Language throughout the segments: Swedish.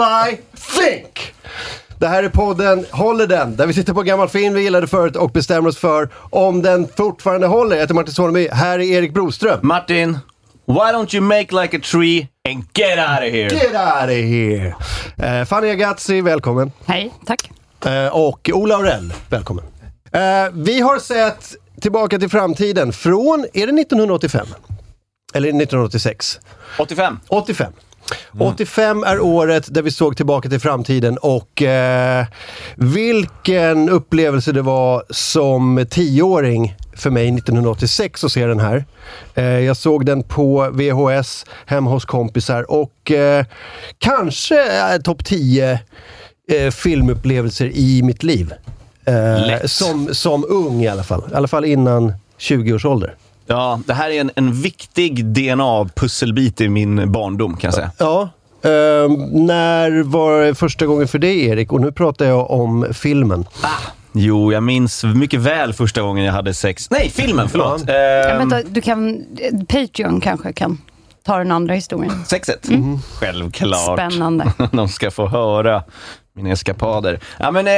McFly! Think! Det här är podden Håller den? Där vi sitter på en gammal film vi gillade förut och bestämmer oss för om den fortfarande håller. Jag heter Martin Soneby, här är Erik Broström. Martin, why don't you make like a tree and get out of here? Get out of here! Eh, Fanny Agazzi, välkommen. Hej, tack. Eh, och Ola Aurell, välkommen. Eh, vi har sett Tillbaka till framtiden från, är det 1985? Eller 1986? 85. 85. 85 är året där vi såg Tillbaka till framtiden och eh, vilken upplevelse det var som tioåring för mig 1986 att se den här. Eh, jag såg den på VHS hemma hos kompisar och eh, kanske eh, topp 10 eh, filmupplevelser i mitt liv. Eh, som, som ung i alla fall. I alla fall innan 20 års ålder. Ja, det här är en, en viktig DNA-pusselbit i min barndom kan jag säga. Ja. ehm, när var det första gången för dig Erik? Och nu pratar jag om filmen. Jo, jag minns mycket väl första gången jag hade sex. Nej, filmen, förlåt. Ja, Ehm, vänta, du kan, Patreon kanske kan ta den andra historien. Sexet? Självklart. Spännande. De ska få höra mina eskapader. Ja, men, eh,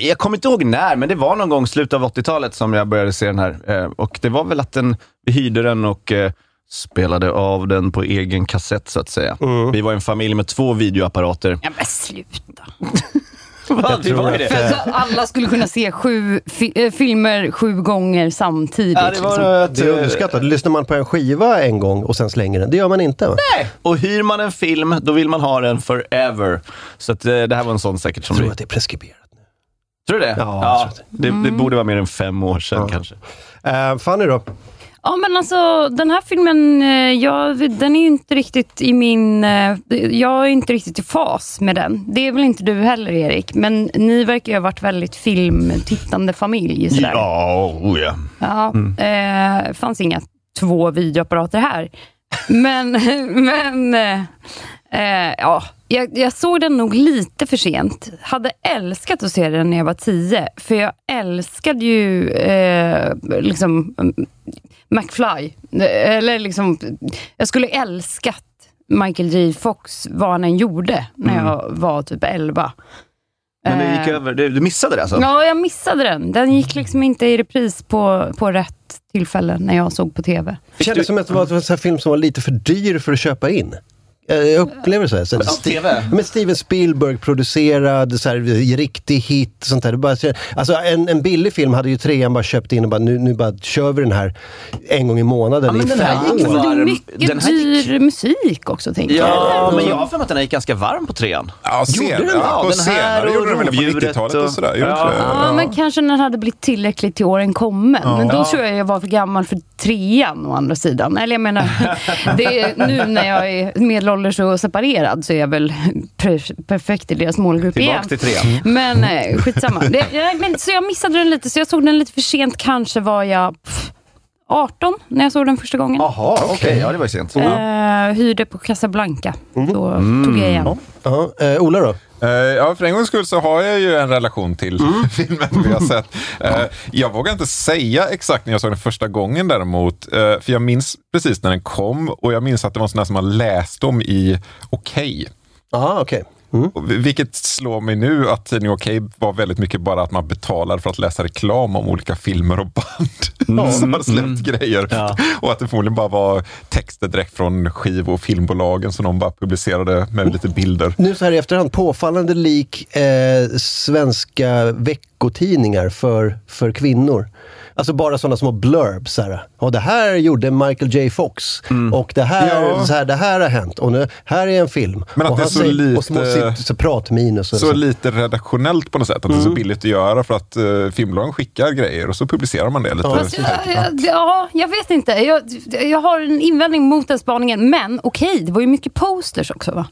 jag kommer inte ihåg när, men det var någon gång slutet av 80-talet som jag började se den här. Eh, och Det var väl att den, vi hyrde den och eh, spelade av den på egen kassett, så att säga. Vi var en familj med två videoapparater. Ja men sluta. Va, vi var ju det. För så alla skulle kunna se sju fi- eh, filmer sju gånger samtidigt. Ja, det var liksom. ett, Det är underskattat. Lyssnar man på en skiva en gång och sen slänger den. Det gör man inte. Va? Och hyr man en film, då vill man ha den forever. Så att, eh, det här var en sån säkert som Jag tror vi... att det är preskriberat. Tror du det? Ja, jag tror det, det borde vara mer än fem år sedan kanske. Uh, Fanny då? Ja men alltså den här filmen, eh, jag, den är ju inte riktigt i min... eh, Jag är inte riktigt i fas med den. Det är väl inte du heller Erik, men ni verkar ju ha varit väldigt filmtittande familj. Sådär. Ja, oh ja. Ja, eh, fanns inga två videoapparater här. Men, men eh, ja, jag, jag såg den nog lite för sent. Hade älskat att se den när jag var tio. För jag älskade ju eh, liksom mm, McFly. Eller liksom, jag skulle älskat Michael J Fox vad han än gjorde när jag var typ 11. Men det gick Eh, över. Du, missade det alltså? Ja, jag missade den. Den gick liksom inte i repris på, på rätt tillfälle när jag såg på TV. Det kändes som att det var en film som var lite för dyr för att köpa in. Jag upplever det så här. Så Ja. Men Steven Spielberg producerad, så här, riktig hit. Sånt där. Bara, alltså en, en billig film hade ju trean bara köpt in och bara nu, nu bara kör vi den här en gång i månaden Ja, men i den här gick varm. Det är mycket Den här gick- dyr musik också, tänker Ja, jag. men jag har för mig att den här gick ganska varm på trean. Ja, sen, Gjorde den? ja, Ja, på den här senare och gjorde den väl på rovdjuret 90-talet och- och sådär. Ja. Ja, men kanske när den hade blivit tillräckligt till åren kommen. Men då tror jag jag var för gammal för trean å andra sidan. Eller jag menar, det är, nu när jag är medelålders och separerad så är jag väl per, perfekt i deras målgrupp Tillbaks igen. till trean. Men eh, skitsamma. Det, ja, men, så jag missade den lite, så jag såg den lite för sent. Kanske var jag pff, 18 när jag såg den första gången. Jaha, okej. Okej, ja det var ju sent. Eh, hyrde på Casablanca. Då tog jag igen. Ja, eh, Ola då? Eh, ja, för en gångs skull så har jag ju en relation till filmen vi har sett. Eh, jag vågar inte säga exakt när jag såg den första gången däremot. eh, för jag minns precis när den kom och jag minns att det var en sån där som man läste om i Okej. Jaha, okej. Och Vilket slår mig nu att tidningen Okej var väldigt mycket bara att man betalar för att läsa reklam om olika filmer och band som har släppt grejer. Och att det förmodligen bara var texter direkt från skiv och filmbolagen som de bara publicerade med lite bilder. Nu så här i efterhand, påfallande lik eh, svenska veckotidningar för, för kvinnor. Alltså bara sådana små blurbs. Så här. Och det här gjorde Michael J Fox. Och det här, Ja. så här, det här har hänt. Och nu, här är en film. Men att och det är så säger- Och små lite- sit- så pratminus. Så så. lite redaktionellt på något sätt. Att det är så billigt att göra för att uh, filmbolagen skickar grejer och så publicerar man det. Lite. Fast, ja, ja, ja, jag vet inte. Jag, jag har en invändning mot den spaningen. Men okej, det var ju mycket posters också va?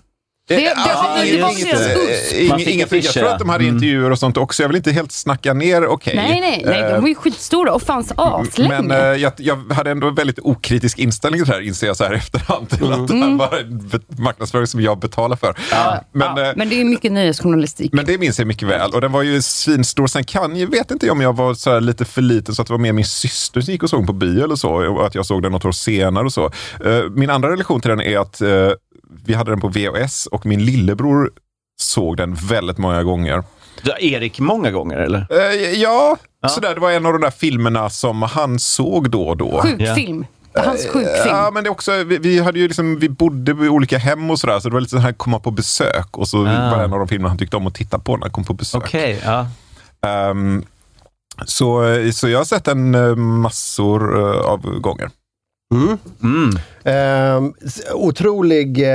Det, det, Ja, det, det var deras USP. eh, Man ing- fick inget- Jag tror att de hade intervjuer och sånt också. Jag vill inte helt snacka ner Okej. Nej, nej, nej, de var ju skitstora och fanns aslänge. Men eh, jag, jag hade ändå en väldigt okritisk inställning till det här, inser jag så här efterhand. Till att det här var en marknadsföring som jag betalar för. men, ja, eh, men det är ju mycket nyhetsjournalistik. men det minns jag mycket väl. Och den var ju svinstor. Sen kan jag vet inte om jag var så här lite för liten så att det var mer min syster som gick och såg på bio eller så. Och att jag såg den något år senare och så. Eh, min andra relation till den är att eh, vi hade den på VHS och min lillebror såg den väldigt många gånger. Ja, Erik många gånger eller? Eh, ja, sådär. Det var en av de där filmerna som han såg då och då. Sjukfilm. Hans sjukfilm. Ja, men det är också, vi, vi, hade ju liksom, vi bodde i olika hem och sådär, så det var lite så här komma på besök. Och så Ah. var det en av de filmerna han tyckte om att titta på när han kom på besök. Okej, ja. Ehm, så, så jag har sett den eh, massor eh, av gånger. Mm. Mm. S- otrolig eh,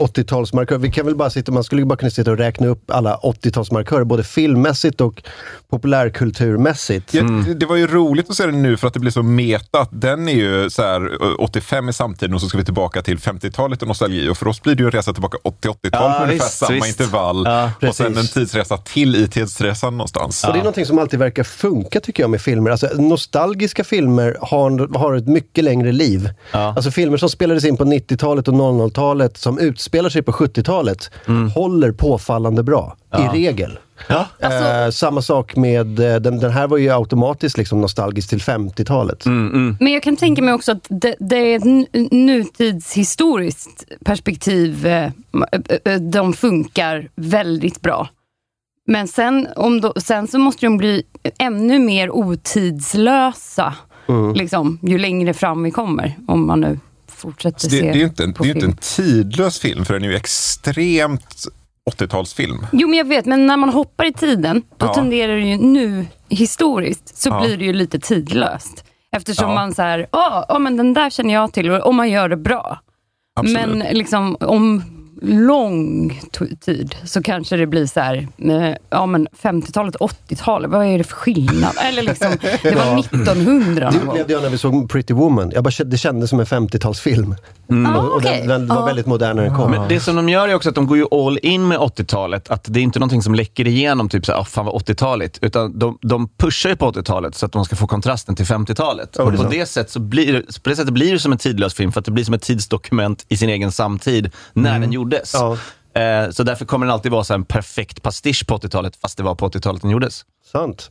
80-talsmarkör. Vi kan väl bara sitta, man skulle bara kunna sitta och räkna upp alla 80-talsmarkörer, både filmmässigt och populärkulturmässigt. Ja, det- var ju roligt att se den nu för att det blir så meta. Den är ju så här, eh, 85 i samtiden och så ska vi tillbaka till 50-talet och nostalgi. Och för oss blir det ju en resa tillbaka 80-80-tal Ja, ungefär visst, samma visst. intervall. Ja, och sen en tidsresa till i tidsresan någonstans. Och det är någonting som alltid verkar funka tycker jag med filmer. Alltså, nostalgiska filmer har, har ett mycket längre liv. Ja. Alltså filmer som spelades in på 90-talet och 00-talet som utspelar sig på 70-talet håller påfallande bra, i regel. Ja. eh, samma sak med, eh, den, den här var ju automatiskt liksom nostalgisk till 50-talet. Men jag kan tänka mig också att det, det är ett nutidshistoriskt perspektiv. eh, De funkar väldigt bra. Men sen, om då, sen så måste de bli ännu mer otidslösa. Liksom, ju längre fram vi kommer. Om man nu fortsätter det, se det är ju inte, en- det är inte en tidlös film, för den är ju extremt 80-talsfilm. Jo, men jag vet. Men när man hoppar i tiden, då Ja. tenderar det ju nu historiskt, så Ja. blir det ju lite tidlöst. Eftersom Ja. man så här, ja, ja, men den där känner jag till, och om man gör det bra. Absolut. Men liksom om lång tid så kanske det blir så här, eh, ja men 50-talet, 80-talet, vad är det för skillnad? Eller liksom, det var 1900 Det upplevde jag när vi såg Pretty Woman. Jag bara, det kändes som en 50-talsfilm. Ah, Och, och okej. den, den var väldigt modern när den kom. Men det som de gör är också att de går ju all in med 80-talet. Att det är inte någonting som läcker igenom, typ såhär, oh, fan vad 80-taligt. Utan de, de pushar ju på 80-talet så att de ska få kontrasten till 50-talet. och på det, sätt så blir, det- på det sättet blir det som en tidlös film, för att det blir som ett tidsdokument i sin egen samtid när den gjordes. Ja. Eh, så därför kommer den alltid vara så en perfekt pastisch på 80-talet, fast det var på 80-talet den gjordes. Sant.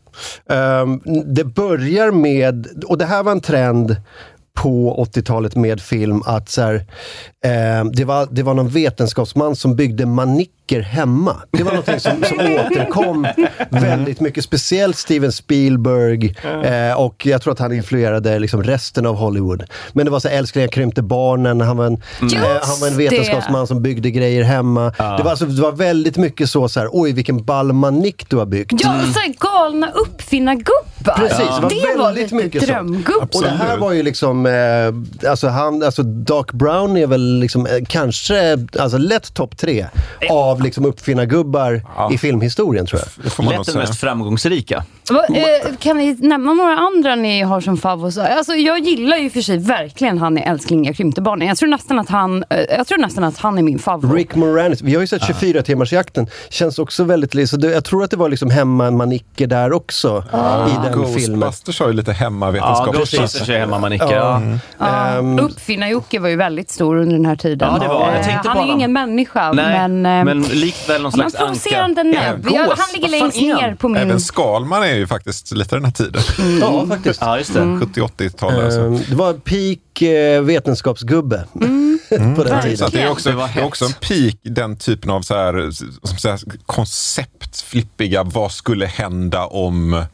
Ehm, det börjar med, och det här var en trend på 80-talet med film, att så här, ehm, det, var, det var någon vetenskapsman som byggde manicker hemma. Det var någonting som, som återkom väldigt mycket, speciellt Steven Spielberg eh, och jag tror att han influerade liksom resten av Hollywood. Men det var så här, älskling jag krympte barnen, han var en, eh, han var en det. vetenskapsman som byggde grejer hemma. Det, var alltså, det var väldigt mycket så, så här, oj vilken ball manick du har byggt. Ja, så här galna uppfinnargubbar. Precis, det var det var väldigt lite mycket drömgubbar. Och det här var ju liksom, eh, alltså han, alltså Doc Brown är väl liksom eh, kanske, alltså lätt topp tre av liksom uppfinnargubbar i filmhistorien tror jag. Lätt den mest framgångsrika. Va, eh, kan ni nämna några andra ni har som favvos? Alltså, jag gillar ju för sig verkligen han i Älskling jag krympte barnen. Jag tror nästan att han, eh, jag tror nästan att han är min favorit. Rick Moranis, vi har ju sett 24 timmarsjakten känns också väldigt, så det, jag tror att det var liksom hemma manicker där också i den filmen. Ghostbusters har ju lite Ja, hemmavetenskap. Ghostbusters är hemma man Ja. Ja, Ehm, Uppfinnar-Jocke var ju väldigt stor under den här tiden. Ja, det var. Jag Eh, tänkte han är ju ingen människa, Nej, men, men, eh, likväl någon slags anka. provocerande Är näbb. han ligger längst ner på min... Även Skalman är ju faktiskt lite den här tiden. Ja, faktiskt. Ja, just det. Mm. 70-80-tal alltså. Ehm, det var peak eh, vetenskapsgubbe på den tiden. Så det är också, Det var det är också en peak, den typen av så här, så här, koncept, flippiga, vad skulle hända om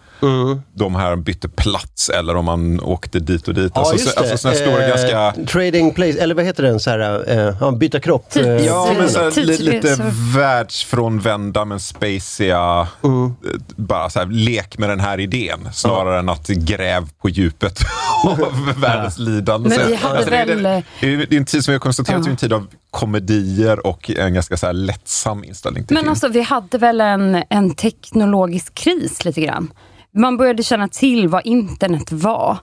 de här bytte plats eller om man åkte dit och dit. Ja, alltså, så, det. alltså här stora Eh, ganska... Trading place, eller vad heter den? Så här, eh, ja, byta kropp. Tids- eh, Ja, men så här, li, lite världsfrånvända men spaciga. Mm. eh, Bara så här, lek med den här idén snarare än att gräv på djupet av världens lidande. Men vi hade alltså, det, är- väl- det, är- det är en tid som vi har konstaterat är en tid av komedier och en ganska så här lättsam inställning till Men film. alltså, vi hade väl en, en teknologisk kris lite grann. Man började känna till vad internet var.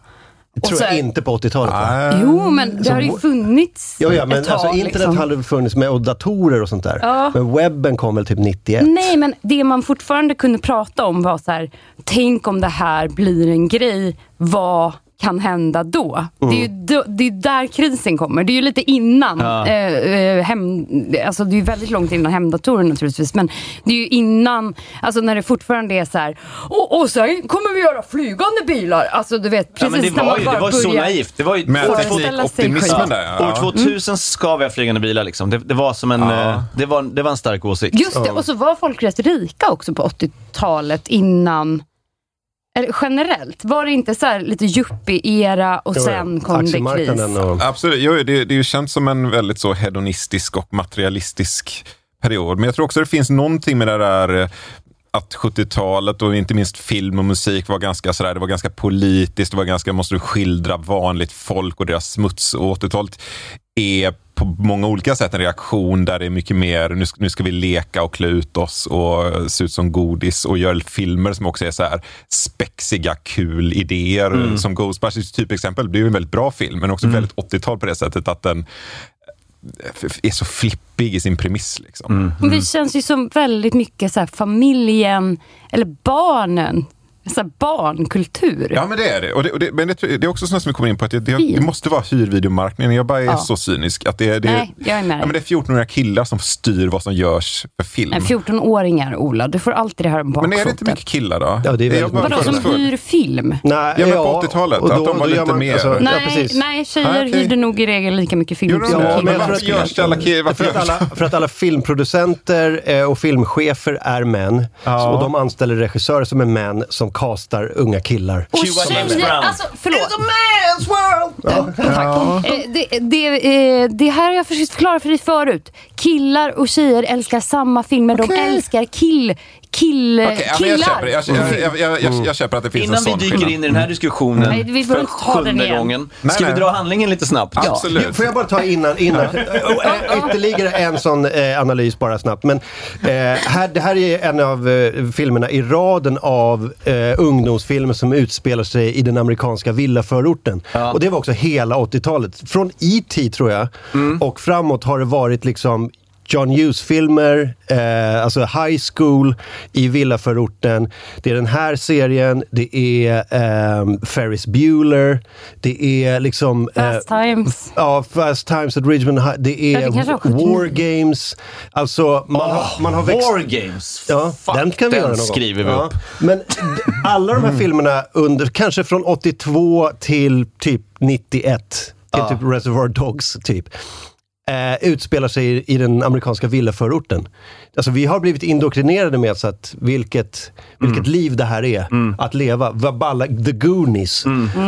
Det tror så jag inte på 80-talet. va? Nej. Jo, men det har ju funnits Ja, ja, men ett tag. alltså, internet liksom. hade funnits med och datorer och sånt där. Ja. Men webben kom väl typ 91? Nej, men det man fortfarande kunde prata om var så här, tänk om det här blir en grej, vad kan hända då? Det, är ju Mm. det är där krisen kommer. Det är ju lite innan. Ja. Eh, eh, hem, alltså det är väldigt långt innan hemdatorer naturligtvis. Men det är ju innan, alltså när det fortfarande är så här, och, och sen kommer vi göra flygande bilar. Alltså du vet, Ja, precis men det när var man ju bara det var ju så naivt. Det var ju teknikoptimismen där. Ja. År 2000 ska vi ha flygande bilar liksom. Det, det var som en, Ja. eh, det, var, det var en stark åsikt. Just det, och så var folk rätt rika också på 80-talet innan eller generellt, var det inte så här lite yuppie-era och Jo, sen kom det kris? Och... Absolut, jo, det, det känt som en väldigt så hedonistisk och materialistisk period. Men jag tror också det finns någonting med det där eh, att 70-talet och inte minst film och musik var ganska sådär, det var ganska politiskt, det var ganska, måste du skildra vanligt folk och deras smuts. Och 80-talet är på många olika sätt en reaktion där det är mycket mer, nu ska, nu ska vi leka och klä ut oss och se ut som godis och göra filmer som också är så här spexiga, kul idéer. Som Ghostbusters typexempel, det är ju en väldigt bra film, men också väldigt 80-tal på det sättet att den eh, är så flippig i sin premiss. Liksom. Men Det känns ju som väldigt mycket så här familjen, eller barnen, så barnkultur. Ja, men det är det. Och det, och det men det, det är också sånt som vi kommer in på, att det, det, det måste vara hyrvideomarknaden. Jag bara är Ja. så cynisk. Att det, det, Nej, jag är med ja, men det är 14-åriga killar som styr vad som görs för film. Nej, 14-åringar, Ola. Du får alltid det här om Men är det inte bakfoten. mycket killar då? Ja, det är väldigt bara Vadå, som för- hyr film? Nej, Ja, men på 80-talet, och att de var då lite mer- ja, Nej, precis. nej, tjejer Ah, okej. hyrde nog i regel lika mycket film som? Ja, men killar. varför att- görs det alla killar? För att, alla, för att alla filmproducenter eh, och filmchefer är män. Ja. Och de anställer regissörer som är män som castar unga killar. Och tjejer, Brown. alltså förlåt. Tack. Eh, Det, det, eh, det här har jag försökt förklara för dig förut. Killar och tjejer älskar samma filmer. De Okej. älskar kill, kill, ja, men jag, killar. köper, jag, jag, jag, jag, jag, jag köper att det finns Innan en vi sån dyker skillnad. in i den här diskussionen Nej, vi för sjunde gången. Nej, Ska nej. vi dra handlingen lite snabbt? Absolut. Får jag bara ta innan, innan eh, ytterligare en sån eh, analys bara snabbt. Men eh, här, det här är en av eh, filmerna i raden av eh, ungdomsfilmer som utspelar sig i den amerikanska villaförorten. Ja. Och det var också hela 80-talet. Från E.T. tror jag och framåt har det varit liksom John Hughes-filmer, eh, alltså high school i villaförorten. Det är den här serien, det är ehm, Ferris Bueller, det är liksom... eh, Fast Times. Ja, Fast Times at Ridgemont High. Det Ja, är det kanske var 79. War Games. Alltså, man, har, man har växt... War Games. Ja, Fuck, den kan vi den göra någon skriver vi gång. upp. Ja. Men alla de här filmerna under, kanske från 82 till typ 91, till Ja. typ Reservoir Dogs typ. Eh, utspelar sig i, i den amerikanska villaförorten. Alltså vi har blivit indoktrinerade med så att vilket, vilket liv det här är att leva. Vad balla, the Goonies.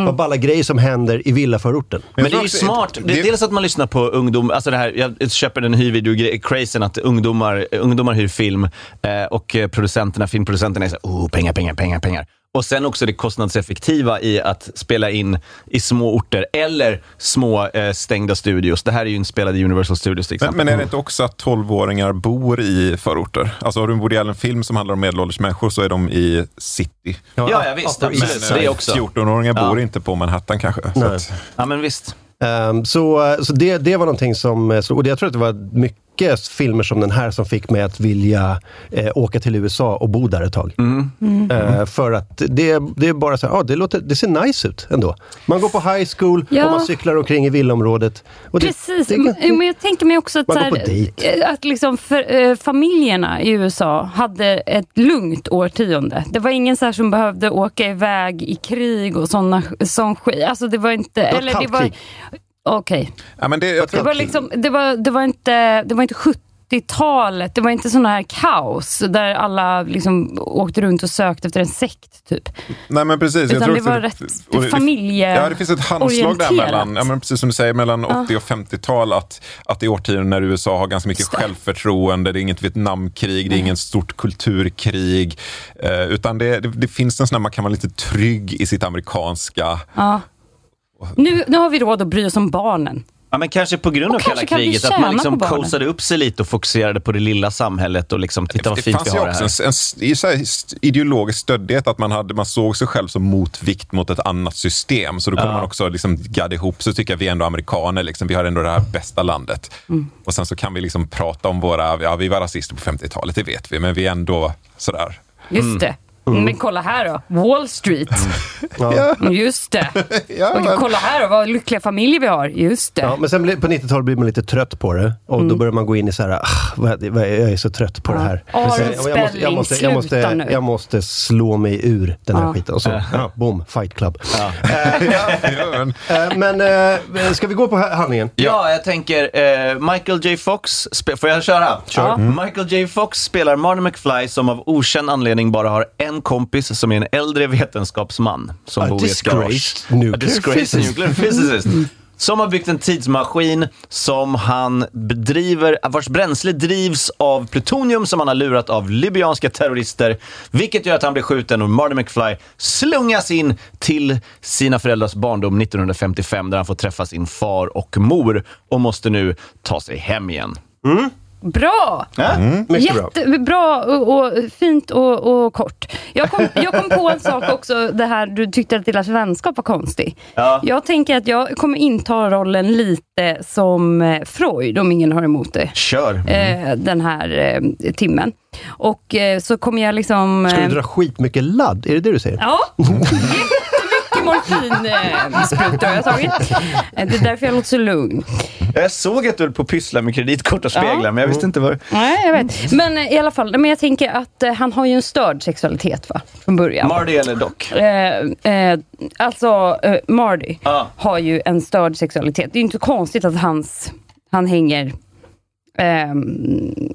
Vad balla grejer som händer i villaförorten. Men det tror är ju smart. Det, det- dels att man lyssnar på ungdom, alltså det här, jag köper den hyrvideo-crazen att ungdomar, ungdomar hyr film eh, och eh, producenterna, filmproducenterna är så här, oh, pengar, pengar, pengar, pengar. Och sen också det kostnadseffektiva i att spela in i små orter eller små eh, stängda studios. Det här är ju inspelad i Universal Studios till Men, exempel. men är det inte också att 12-åringar bor i förorter? Alltså har du en Woody Allen-film som handlar om medelålders människor så är de i city. ja, ja, visst. Upper East Absolut. Side. Det också. 14-åringar bor Ja. inte på Manhattan kanske. Så Nej. att, Ja, men visst. Ehm, så så det, det var någonting som, eh, och det, jag tror att det var mycket mycket filmer som den här som fick mig att vilja eh, åka till USA och bo där ett tag. Mm. Eh, för att det, det är bara så här, ah, det, låter, det ser nice ut ändå. Man går på high school Ja. och man cyklar omkring i villaområdet. Och det- Precis, det- men men jag tänker mig också att, så här, eh, att liksom för, eh, familjerna i USA hade ett lugnt årtionde. Det var ingen så här som behövde åka iväg i krig och såna, sån skit. Alltså det var inte... var eller det var, Okej. Ja, men det, jag Det tror, var, liksom, det, var, det, var inte, det var inte 70-talet, det var inte sån här kaos där alla liksom åkte runt och sökte efter en sekt. Typ. nej, men precis. Utan det var rätt och det- familje Ja, det finns ett handslag där mellan, ja, men precis som du säger, mellan 80 och 50-tal. Att, att det är årtionden när USA har ganska mycket självförtroende. Det är inget Vietnamkrig, det är inget stort kulturkrig. Eh, utan det, det, det finns en sån där, man kan vara lite trygg i sitt amerikanska. Ja. Nu, nu har vi råd att bry oss om barnen. Ja, men kanske på grund Och av kalla kriget, att man liksom coasade upp sig lite och fokuserade på det lilla samhället och liksom, titta vad det fint fanns vi ju har det också här. en, en, en, så ideologisk stöddighet, att man, hade, man såg sig själv som motvikt mot ett annat system. Så då kunde man också liksom gadda ihop och tycka att vi är ändå amerikaner, liksom, vi har ändå det här bästa landet. Mm. Och sen så kan vi liksom prata om våra, ja vi var rasister på 50-talet, det vet vi, men vi är ändå sådär. Just det. Men kolla här då, Wall Street. Ja. Just det. Ja, Och men- kolla här då, vad lyckliga familjer vi har. Just det. Ja, men sen blir- på 90-talet blir man lite trött på det och Mm. då börjar man gå in i så här, ah, vad, vad, jag är så trött på det här. Aron Jag- jag, måste, jag, måste, jag, måste, Spelling, jag måste slå mig ur den här Ja. skiten. Och så, ja, boom, fight club. Ja, men, Eh, men eh, ska vi gå på ha- handlingen? Ja, jag tänker eh, Michael J Fox, spe- får jag köra? Kör. Michael J Fox spelar Marty McFly som av okänd anledning bara har en kompis som är en äldre vetenskapsman som A bor i ett garage. nuclear A disgraced nuclear physicist. Som har byggt en tidsmaskin som han bedriver, vars bränsle drivs av plutonium som han har lurat av libyanska terrorister. Vilket gör att han blir skjuten och Marty McFly slungas in till sina föräldrars barndom 1955 där han får träffa sin far och mor och måste nu ta sig hem igen. Bra! Mycket bra. Jättebra och, och fint och, och kort. Jag kom, jag kom på en sak också, det här du tyckte att deras vänskap var konstig. Ja. Jag tänker att jag kommer inta rollen lite som eh, Freud, om ingen har emot det. Kör! Eh, den här eh, timmen. Och eh, så kommer jag liksom... Ska eh, du dra skitmycket ladd? Är det det du säger? Ja, morfinsprutor jag tagit. Eh, Det är därför jag låter så lugn. Jag såg att du höll på att pyssla med kreditkort och speglar, Ja. men jag visste inte vad... Nej, jag vet. Men eh, i alla fall, men jag tänker att eh, han har ju en störd sexualitet va? Från början. Marty eller Doc? Eh, eh, alltså, eh, Marty Ja. har ju en störd sexualitet. Det är ju inte konstigt att hans, han hänger ehm,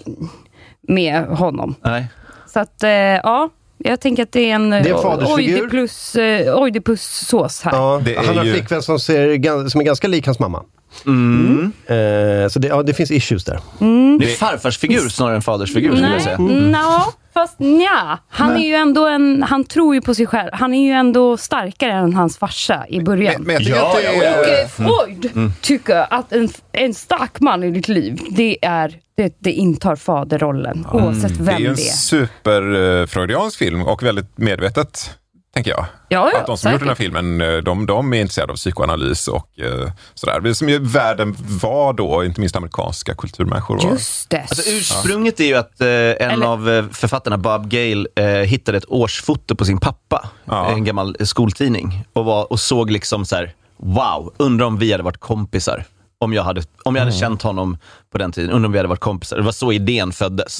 med honom. Nej. Så att, eh, ja. Jag tänker att det är en, är en fadersfigur. Oidipus, eh, Oidipus-sås här. Ja, Det är han har en ju- flickvän som, ser, som är ganska lik hans mamma. Mm. Eh, så det, ja, det finns issues där. Det är farfarsfigur snarare än fadersfigur skulle jag säga. Nej, nja, fast nja. Han är ju ändå en, han tror ju på sig själv. Han är ju ändå starkare än hans farsa i början. men, men jag tycker Ja, att det är... Och eh, Freud tycker att en, en stark man i ditt liv, det är det, det intar faderrollen, oavsett vem Det är det en är. super-freudiansk film och väldigt medvetet, tänker jag. Ja, ja, att de som gjort den här filmen, eh, de, de är intresserade av psykoanalys och eh, sådär. Det som ju världen var då, inte minst amerikanska kulturmänniskor var. Just det. Alltså, ursprunget är ju att eh, en Eller- av eh, författarna, Bob Gale, eh, hittade ett årsfoto på sin pappa, Ja. en gammal eh, skoltidning, och, var, och såg liksom så här: wow, undrar om vi hade varit kompisar. Om jag hade, om jag hade känt honom på den tiden, undrar om vi hade varit kompisar. Det var så idén föddes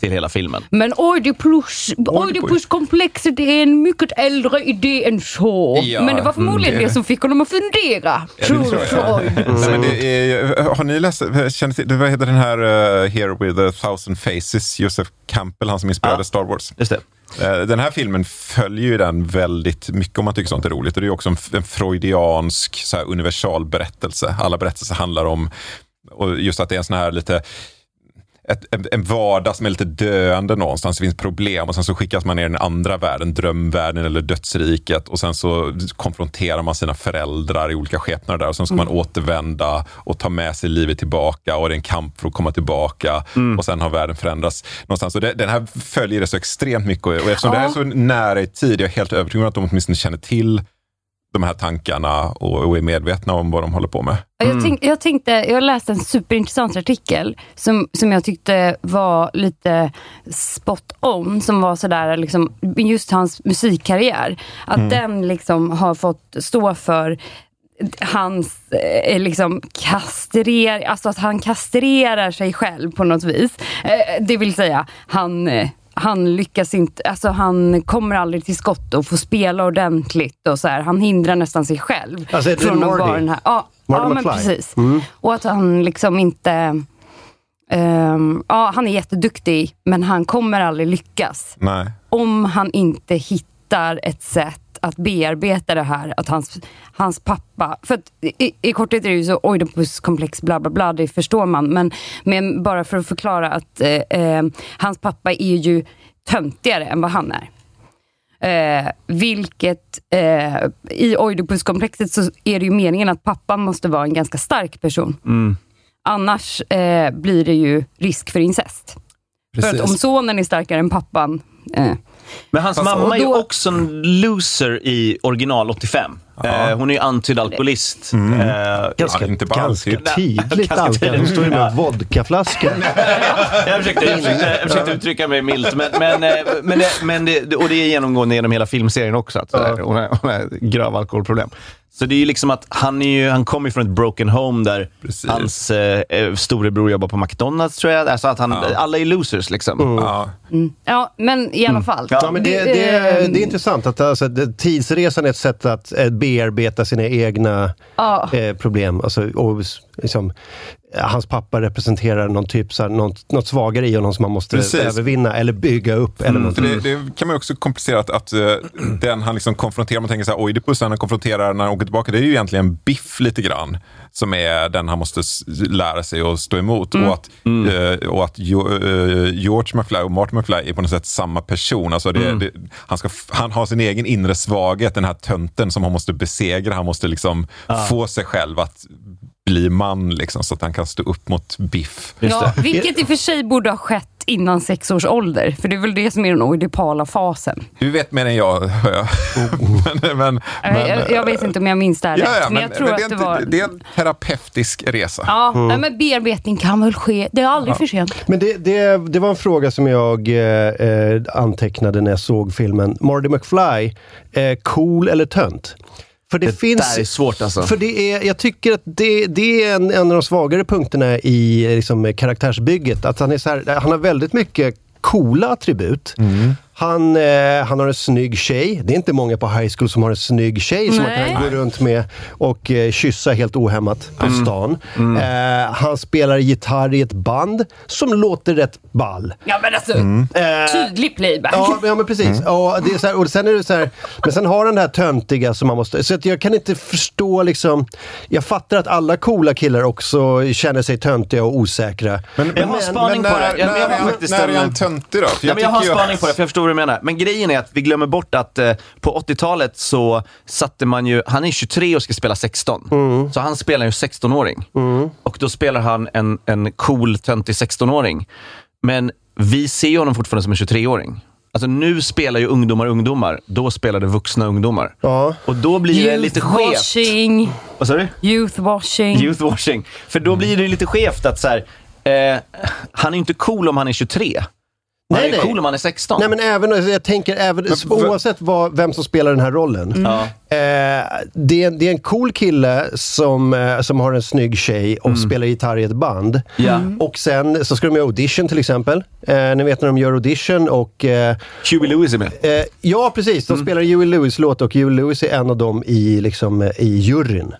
till hela filmen. Men Oidipus, Oidipuskomplexet är en mycket äldre idé än så. Ja, Men det var förmodligen mm, det- som fick honom att fundera. tror tror jag. Freud. Nej, men det är, har ni läst, känner till, vad heter den här uh, Here with a thousand faces, Joseph Campbell, han som inspirerade Ja. Star Wars. Just det. Eh, den här filmen följer ju den väldigt mycket om man tycker sånt är roligt. Och det är också en, en freudiansk så här, universal berättelse. Alla berättelser handlar om, och just att det är en sån här lite ett, en, en vardag som är lite döende någonstans. Det finns problem och sen så skickas man ner i den andra världen, drömvärlden eller dödsriket. Och sen så konfronterar man sina föräldrar i olika skepnader där. Och sen ska man återvända och ta med sig livet tillbaka. Och det är en kamp för att komma tillbaka. Och sen har världen förändrats någonstans. Och det, den här följer det så extremt mycket. Och eftersom det här är så nära i tid, jag är helt övertygad om att de åtminstone känner till de här tankarna och, och är medvetna om vad de håller på med. Ja, Jag, tänk, jag, tänkte, jag läste en superintressant artikel som, som jag tyckte var lite spot on. Som var sådär, liksom, just hans musikkarriär. Att den liksom har fått stå för hans eh, liksom kastrer, alltså att han kastrerar sig själv på något vis. Eh, det vill säga, han, eh, han lyckas inte, alltså han kommer aldrig till skott och får spela ordentligt och så här. Han hindrar nästan sig själv. Alltså, är det från att Marty? vara den här. Ja, Marty ja men precis. Mm. Och att han liksom inte ehm, ja, han är jätteduktig, men han kommer aldrig lyckas Nej. om han inte hittar ett sätt att bearbeta det här. Att hans, hans pappa, för att i, i korthet är det ju så Oidipuskomplex bla bla bla, det förstår man. Men, men bara för att förklara att eh, eh, hans pappa är ju töntigare än vad han är. Eh, vilket eh, i Oidipuskomplexet så är det ju meningen att pappan måste vara en ganska stark person. Annars eh, blir det ju risk för incest. För att om sonen är starkare än pappan, eh, Men hans Fast- mamma och är ju då- också en loser i original 85. Eh, hon är ju antydd alkoholist. Eh, Ganska, Ja, inte bara ganska allt. tydligt. Hon står ju med en vodkaflaska. jag, försökte, jag, försökte, jag försökte uttrycka mig milt, men, men, eh, men, men det, och det är genomgående genom hela filmserien också. Att, har, hon har gröva alkoholproblem. Så det är ju liksom att han, är ju, han kommer ju från ett broken home där Precis. hans eh, eh, storebror jobbar på McDonalds tror jag. Alltså att han, Alla är losers liksom. Ja. ja men i alla fall. Ja, men det, det, eh, det är intressant att alltså, tidsresan är ett sätt att eh, bearbeta sina egna Ja. eh, problem. Alltså, och, liksom, hans pappa representerar någon typ, så här, något, något svagare i honom som man måste Precis. övervinna eller bygga upp. Eller något. För det, det kan man ju också komplicera att, att eh, den han liksom konfronterar, man tänker så här, Oidipus, den han konfronterar när han åker tillbaka, det är ju egentligen Biff lite grann. Som är den han måste lära sig att stå emot. Och att, eh, och att jo, eh, George McFly och Martin McFly är på något sätt samma person. Alltså det, det, han, ska, han har sin egen inre svaghet, den här tönten som han måste besegra. Han måste liksom få sig själv att bli man, liksom, så att han kan stå upp mot Biff. Ja, vilket i och för sig borde ha skett innan sex års ålder. För det är väl det som är den oidipala fasen. Du vet mer än jag, hör jag. men, men, Eh, jag, jag vet inte om jag minns det här Ja, rätt, ja, men, jag tror men att det, var... det är en terapeutisk resa. Ja, nej, men bearbetning kan väl ske. Det är aldrig för sent. Men det, det, det var en fråga som jag eh, eh, antecknade när jag såg filmen. Marty McFly, eh, cool eller tönt? För det, Det finns... där är svårt alltså. För det är, jag tycker att det, det är en, en av de svagare punkterna i liksom, karaktärsbygget. Att han, är så här, han har väldigt mycket coola attribut. Han, eh, han har en snygg tjej. Det är inte många på high school som har en snygg tjej som man kan gå runt med och eh, kyssa helt ohämmat på stan. Eh, han spelar gitarr i ett band som låter rätt ball. Ja, men alltså, Eh, tydlig playback. Ja, ja men precis. Och, det är så här, och sen är det så här, men sen har han det här töntiga som man måste... Så att jag kan inte förstå liksom... Jag fattar att alla coola killar också känner sig töntiga och osäkra. Men, Jag har spaning på det. Jag- när, jag har faktiskt när är en- han töntig då? För Ja, men jag har en tycker ju spaning att- på det, för jag förstår vad du menar. Men grejen är att vi glömmer bort att eh, på 80-talet så satte man ju, han är 23 och ska spela 16. Så han spelar ju 16-åring. Och då spelar han en, en cool, töntig 16-åring. Men vi ser ju honom fortfarande som en 23-åring. Alltså nu spelar ju ungdomar ungdomar, då spelade vuxna ungdomar. Ja. Och då blir det lite skevt. Youthwashing. Vad sa du? Youthwashing. Youthwashing. För då blir det lite skevt att så här, eh, han är ju inte cool om han är 23. Han Nej, är nej. cool om han är 16. Nej men även, jag tänker även, för- oavsett vad, vem som spelar den här rollen. Ja. Eh, det, är, det är en cool kille som, eh, som har en snygg tjej och spelar gitarr i ett band. Ja. Och sen så ska de göra audition till exempel. Eh, ni vet när de gör audition och eh, Huey Lewis är med. Eh, ja, precis. De spelar Huey Lewis-låt och Huey Lewis är en av dem i, liksom, eh, i juryn.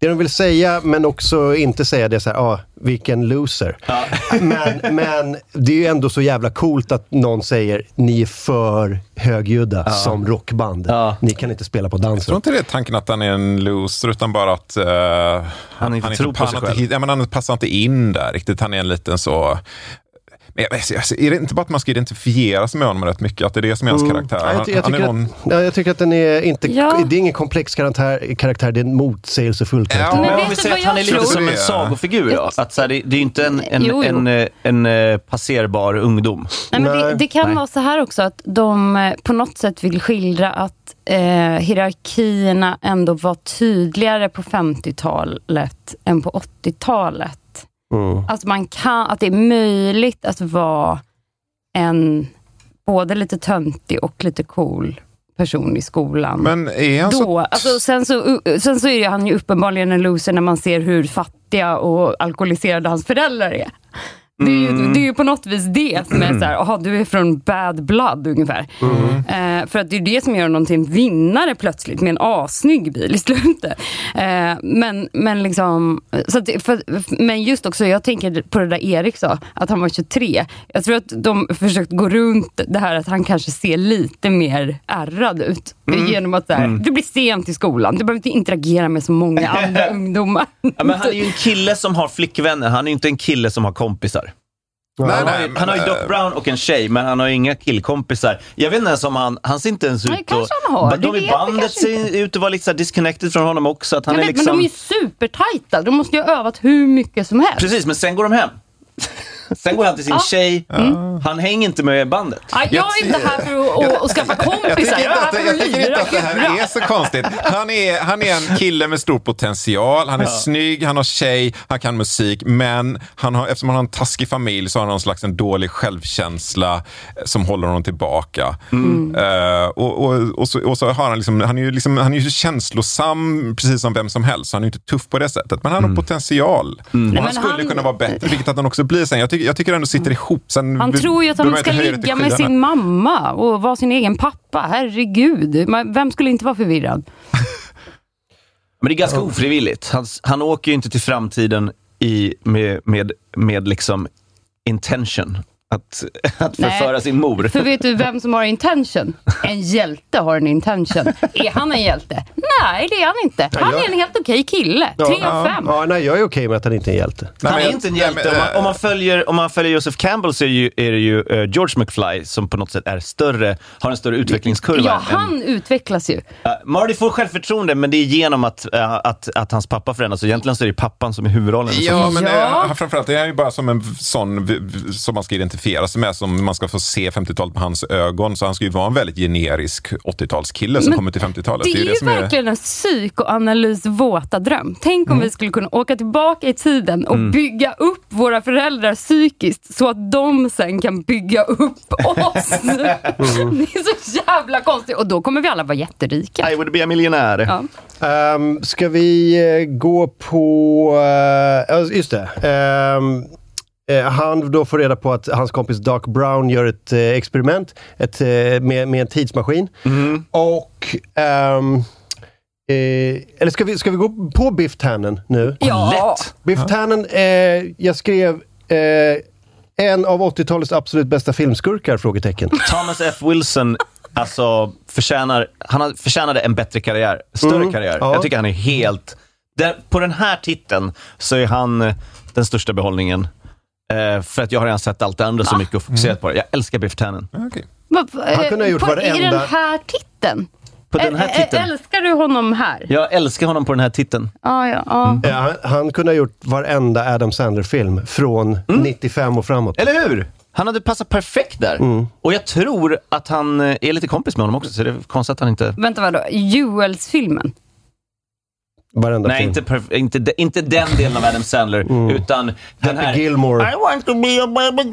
Det de vill säga, men också inte säga det så här, ah, vilken loser. Men, men det är ju ändå så jävla coolt att någon säger, ni är för högljudda som rockband. Ja. Ni kan inte spela på Jag tror dansen. inte det är tanken att han är en loser, utan bara att uh, han, inte tror på han sig inte själv. hit- Ja, men han passar inte in där riktigt. Han är en liten så... Men jag- alltså, är det inte bara att man ska identifiera sig med honom rätt mycket? Att det är det som är hans karaktär? Mm. Ja, jag, Han, jag, tycker någon... att, ja, jag tycker att den är inte, Ja. det är ingen komplex karaktär, karaktär det är en motsägelsefull karaktär. Ja, Men Men om vi säger att han är jag lite som en Det- sagofigur då? Att så här, det, det är inte en, en, Jo, jo. en, eh, en, eh, passerbar ungdom. Nej, men det, det kan Nej. vara så här också att de eh, på något sätt vill skildra att eh, hierarkierna ändå var tydligare på 50-talet än på 80-talet. Mm. Alltså man kan, att det är möjligt att vara en både lite töntig och lite cool person i skolan. Men är han så... då, alltså, sen, så, sen så är han ju uppenbarligen en loser när man ser hur fattiga och alkoholiserade hans föräldrar är. Det är, ju, det är ju på något vis det som är så här, aha, du är från bad blood ungefär. Eh, för att det är det som gör honom till en vinnare plötsligt med en assnygg bil i slutet. Eh, men, men, liksom, så att, för, men just också, jag tänker på det där Erik sa, att han var 23. Jag tror att de försökt gå runt det här att han kanske ser lite mer ärrad ut. Genom att så här, du blir sent i skolan, du behöver inte interagera med så många andra ungdomar. Ja, men han är ju en kille som har flickvänner, han är ju inte en kille som har kompisar. Nej, Han har, nej, ju, men, han har ju Doc eh, Brown och en tjej, men han har ju inga killkompisar. Jag vet inte ens om han, han ser inte ens ut Nej, kanske han har. De i bandet ser ut att vara lite så här disconnected från honom också. Att han Jag är vet, liksom... Men de är ju supertajta, de måste ju ha övat hur mycket som helst. Precis, men sen går de hem. Sen går han till sin Ja. tjej. Han hänger inte med bandet. Ja, jag är inte här för att, att skaffa Jag kompisar, tycker, jag här inte att, jag tycker inte att det här är så konstigt. Han är, han är en kille med stor potential, han är snygg, han har tjej, han kan musik, men han har, eftersom han har en taskig familj så har han någon slags en dålig självkänsla eh, som håller honom tillbaka. Eh, och, och, och, så, och så har han liksom, han är ju liksom, han är ju känslosam precis som vem som helst, så han är inte tuff på det sättet. Men han har potential. Och han skulle han- kunna vara bättre, vilket att han också blir sen. Jag tycker, jag tycker ändå sitter ihop. Sen Han vi- tror ju att han ska det ligga med sin mamma och vara sin egen pappa. Herregud, vem skulle inte vara förvirrad? Men det är ganska ofrivilligt. Han, han åker ju inte till framtiden i, med, med, med liksom intention. Att, att Nej. förföra sin mor. För vet du vem som har intention? En hjälte har en intention. Är han en hjälte? Nej, det är han inte. Han är en helt okej kille. Tre av fem. Ja, nej, jag är okej med att han inte är en hjälte. Nej, Han är inte en nej, hjälte. men, Om man, eh, om man, följer, om man följer Joseph Campbell så är, ju, är det ju eh, George McFly som på något sätt är större, har en större utvecklingskurva. Ja, än- han utvecklas ju. Uh, Marty får självförtroende, men det är genom att, eh, att, att hans pappa förändras. Så egentligen så är det pappan som är huvudrollen. Ja, men Ja. eh, framförallt är han ju bara som en sån som man ska identifiera sig med, som man ska få se 50-talet med hans ögon. Så han ska ju vara en väldigt generisk 80-talskille som Men kommer till 50-talet. Det är ju verkligen en psykoanalys våta dröm. Tänk om Mm. vi skulle kunna åka tillbaka i tiden och bygga upp våra föräldrar psykiskt så att de sen kan bygga upp oss. Mm. Det är så jävla konstigt. Och då kommer vi alla vara jätterika. I would be a millionär. Ja. Um, ska vi eh, gå på... ja, just det. Eh, han då får reda på att hans kompis Doc Brown gör ett eh, experiment ett, eh, med, med en tidsmaskin. Och... ehm, eh, eller ska vi, ska vi gå på Biff Tannen nu? Ja. Lätt! Biff Tannen, eh, jag skrev eh, en av 80-talets absolut bästa filmskurkar? Frågetecken. Thomas F. Wilson alltså, förtjänar, han har- förtjänade en bättre karriär. Större Mm, karriär. ja. Jag tycker han är helt... Där, på den här titeln så är han eh, den största behållningen. Eh, för att jag har redan sett allt det andra så mycket och fokuserat på det. Jag älskar Biff Tannen. Okej. Vad- Han kunde ha gjort på, I varenda- den här titeln? På den här ä- titeln. Älskar du honom här? Jag älskar honom på den här titeln. Ja, ja, ja. Eh, han, han kunde ha gjort varenda Adam Sandler-film från 95 och framåt. Eller hur? Han hade passat perfekt där. Mm. Och jag tror att han eh, är lite kompis med honom också, så det är konstigt att han inte... Vänta, vadå? Juels-filmen? Varenda Nej, film. inte, perf- inte, de, inte den delen av Adam Sandler, utan den Mm. Happy här... Gilmore. I want to be a baby.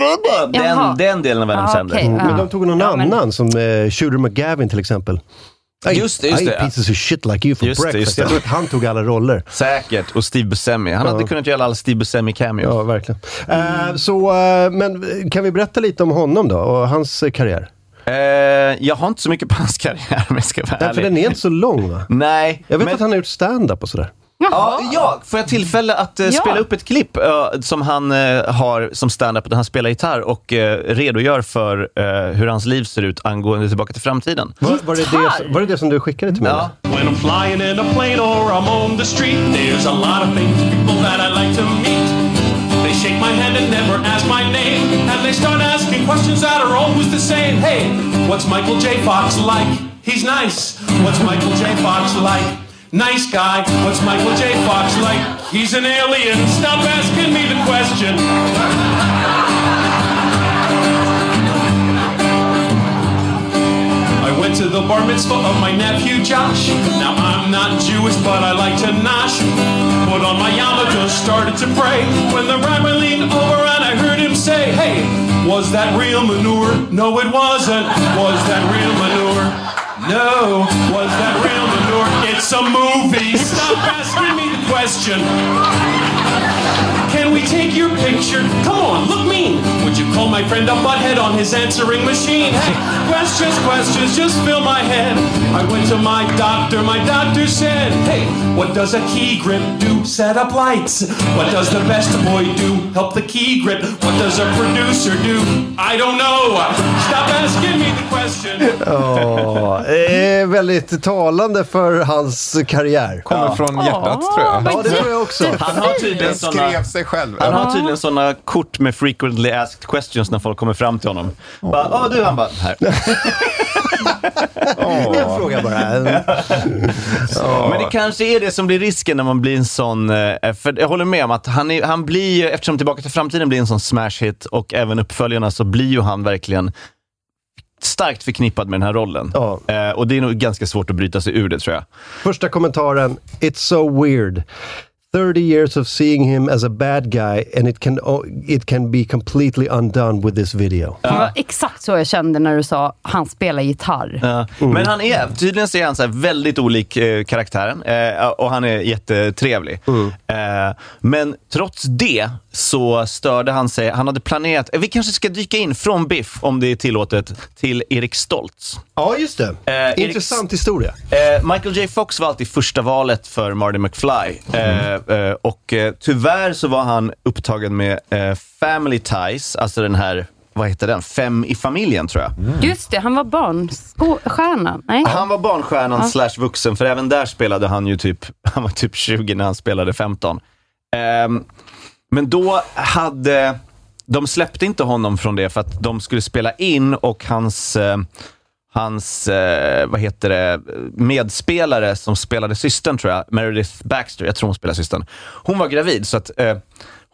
Jaha. Den, den delen av Adam Ja, Sandler. okej. Men Ja. de tog någon Ja, men- annan, som eh, Shooter McGavin till exempel. I, Just det, just I det, eat pieces of shit like you for Just det, breakfast. just det. Jag tror att han tog alla roller. Säkert. Och Steve Buscemi. Han hade kunnat göra alla Steve Buscemi-cameos. Ja, verkligen. Eh, så, eh, men kan vi berätta lite om honom då och hans eh, karriär? Eh, jag har inte så mycket på hans karriär, om jag ska vara Därför ärlig. den är inte så lång va? Nej, Jag vet men, att han har gjort stand-up och sådär. Ja, ja, får jag tillfälle att eh, Ja. spela upp ett klipp eh, som han eh, har som stand-up där han spelar gitarr och eh, redogör för eh, hur hans liv ser ut angående Tillbaka till framtiden. Var, var, det det, var det det som du skickade till mig? Ja. When I'm flying in a plane or I'm on the street, there's a lot of things, people that I like to meet. Shake my hand and never ask my name, and they start asking questions that are always the same. Hey, what's Michael J. Fox like? He's nice. What's Michael J. Fox like? Nice guy. What's Michael J. Fox like? He's an alien. Stop asking me the question. To the bar mitzvah of my nephew Josh. Now I'm not Jewish, but I like to nosh. Put on my yarmulke, started to pray. When the rabbi leaned over and I heard him say, Hey, was that real manure? No, it wasn't. Was that real manure? No. Was that real manure? It's a movie. Stop asking me the question. Can we take your picture? Come on, look mean. Would you call my friend a butthead on his answering machine? Hey, questions, questions, just fill my head. I went to my doctor, my doctor said, Hey, what does a key grip do? Set up lights. What does the best boy do? Help the key grip. What does a producer do? I don't know. Stop asking me the question. Ja, det är väldigt talande för hans karriär. Kommer från hjärtat Ja, tror jag. vad Ja, det tror jag också. Han har tydligen Den såna, skrev sig själv. han har tydligen såna kort med frequently asked questions när folk kommer fram till honom. Bara, Åh du, han bara, här. En fråga bara. Men det kanske är det som blir risken när man blir en sån, eh, för jag håller med om att han, är, han blir ju, eftersom Tillbaka till framtiden blir en sån smash hit och även uppföljarna så blir ju han verkligen starkt förknippad med den här rollen. Ja. Eh, och det är nog ganska svårt att bryta sig ur det tror jag. Första kommentaren. It's so weird. 30 years of seeing him as a bad guy and it can, o- it can be completely undone with this video. Det var exakt så jag kände när du sa han spelar gitarr. Ja. Men han är, tydligen så är han så här väldigt olik eh, karaktären eh, och han är jättetrevlig. Eh, men trots det så störde han sig, han hade planerat, eh, vi kanske ska dyka in från Biff, om det är tillåtet, till Erik Stoltz. Ja, just det. Eh, Intressant historia. Eh, Michael J Fox var alltid första valet för Marty McFly. Eh, eh, och eh, tyvärr så var han upptagen med eh, Family Ties, alltså den här, vad heter den? Fem i familjen tror jag. Just det, han var barnstjärna. Nej? Han var barnstjärnan slash vuxen, för även där spelade han ju typ, han var typ 20 när han spelade 15. Ehm, men då hade, de släppte inte honom från det för att de skulle spela in och hans, eh, hans eh, vad heter det, medspelare som spelade systern tror jag, Meredith Baxter, jag tror hon spelar systern. Hon var gravid så att eh,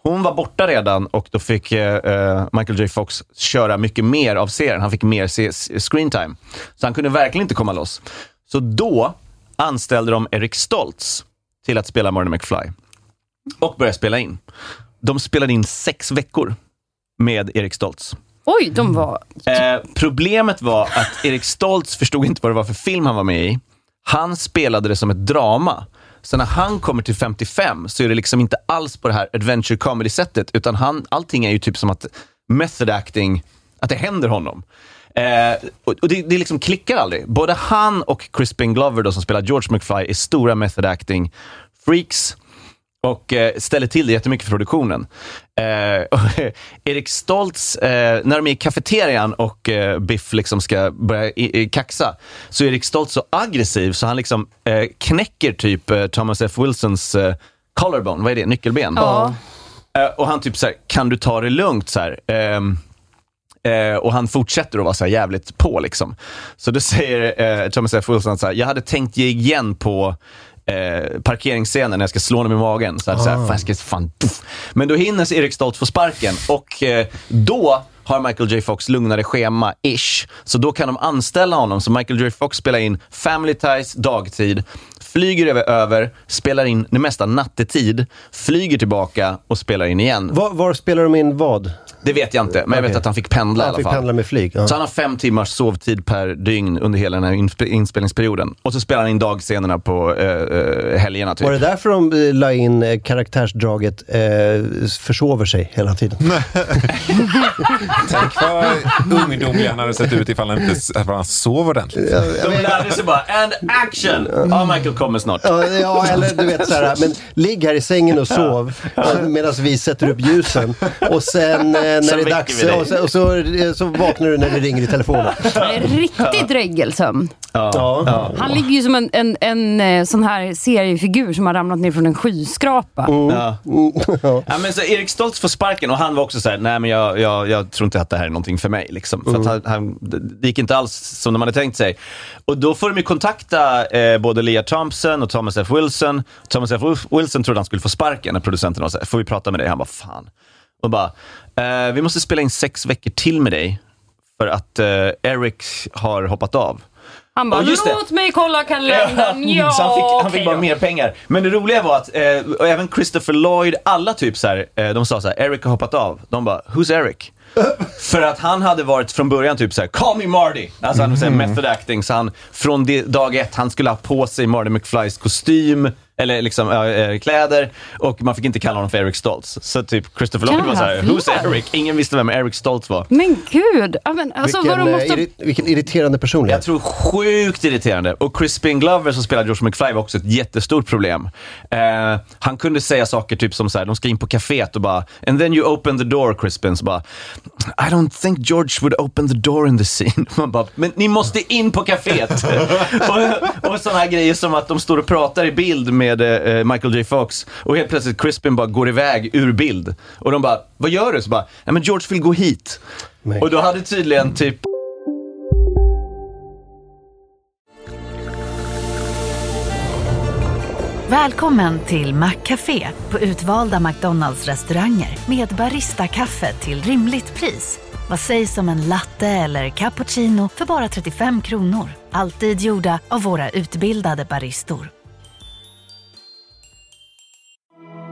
hon var borta redan och då fick eh, eh Michael J Fox köra mycket mer av serien. Han fick mer se- screen time. Så han kunde verkligen inte komma loss. Så då anställde de Eric Stoltz till att spela Marty McFly. Och började spela in. De spelade in sex veckor med Eric Stoltz. Oj, de var... Eh, problemet var att Erik Stoltz förstod inte vad det var för film han var med i. Han spelade det som ett drama. Så när han kommer till 55 så är det liksom inte alls på det här adventure comedy-sättet, utan han, allting är ju typ som att method acting, att det händer honom. Eh, och det, det liksom klickar aldrig. Både han och Crispin Glover då, som spelar George McFly är stora method acting freaks och eh, ställer till det jättemycket för produktionen. Eh, och Erik Stoltz, eh, när de är i kafeterian och eh, Biff liksom ska börja i, i kaxa, så är Erik Stoltz så aggressiv så han liksom eh, knäcker typ eh, Thomas F. Wilsons eh, collarbone, vad är det, nyckelben? Ja. Eh, och han typ så här, kan du ta det lugnt? Så här, ehm, eh, och han fortsätter att vara så jävligt på liksom. Så då säger eh, Thomas F. Wilson så här, jag hade tänkt ge igen på eh, parkeringsscenen när jag ska slå honom i magen. Så här, så här, fan, jag ska, fan, puff. Men då hinner Erik Stoltz få sparken och eh, då har Michael J Fox lugnare schema, ish. Så då kan de anställa honom. Så Michael J Fox spelar in Family Ties dagtid, flyger över, över spelar in det mesta nattetid, flyger tillbaka och spelar in igen. Var, var spelar de in vad? Det vet jag inte, men jag vet att han fick pendla i Han alla fick fall. pendla med flyg. Ja. Så han har fem timmars sovtid per dygn under hela den här inspe- inspelningsperioden. Och så spelar han in dagscenerna på eh, eh, helgerna. Typ. Var det därför de eh, la in eh, karaktärsdraget eh, försover sig hela tiden? Tänk vad ungdomlig han hade sett ut ifall han inte ifall han sov ordentligt. De lärde sig bara, and action! av Michael kommer snart. Ja, ja, eller du vet så här, men ligg här i sängen och sov medan vi sätter upp ljusen. Och sen eh, när Så det är dags, och så, och så, så vaknar du när det ringer i telefonen. Riktig dregelsömn. Ja. Ja. Han ligger ju som en, en, en eh, sån här seriefigur som har ramlat ner från en skyskrapa. Ja. ja, men så Erik Stoltz får sparken och han var också så här, nej men jag, jag, jag tror inte att det här är någonting för mig. Liksom. För att han, han, det gick inte alls som de hade tänkt sig. Och då får de ju kontakta eh, både Leah Thompson och Thomas F. Wilson. Thomas F. Wilson trodde han skulle få sparken när producenten var så här, får vi prata med dig? Han bara, fan. Och bara, eh, vi måste spela in sex veckor till med dig för att eh, Eric har hoppat av. Han bara, det. låt mig kolla kalendern. Ja, så han fick, han fick bara då. mer pengar. Men det roliga var att eh, även Christopher Lloyd, alla typ så här, eh, de sa så här, Eric har hoppat av. De bara, who's Eric? För att han hade varit från början typ såhär, call me Marty! Alltså han mm. method acting, så han från det, dag ett, han skulle ha på sig Marty McFlys kostym, eller liksom äh, kläder, och man fick inte kalla honom för Eric Stoltz. Så typ Christopher Lloyd var såhär, who's Eric? Ingen visste vem Eric Stoltz var. Men gud! Ja, men, alltså, vad Vilken, de eh, måste... irri- vilken irriterande personlighet. Jag tror sjukt irriterande. Och Crispin Glover som spelar George McFly var också ett jättestort problem. Eh, han kunde säga saker typ som så här, de ska in på kaféet och bara “And then you open the door Crispin” så bara “I don't think George would open the door in the scene”. Man bara “Men ni måste in på kaféet!” och, och sådana här grejer som att de står och pratar i bild med eh, Michael J Fox och helt plötsligt Crispin bara går iväg ur bild. Och de bara “Vad gör du?” Så bara “Nej men George vill gå hit”. Nej. Och då hade tydligen typ Välkommen till Maccafé på utvalda McDonalds restauranger med Baristakaffe till rimligt pris. Vad sägs om en latte eller cappuccino för bara 35 kronor? Alltid gjorda av våra utbildade baristor.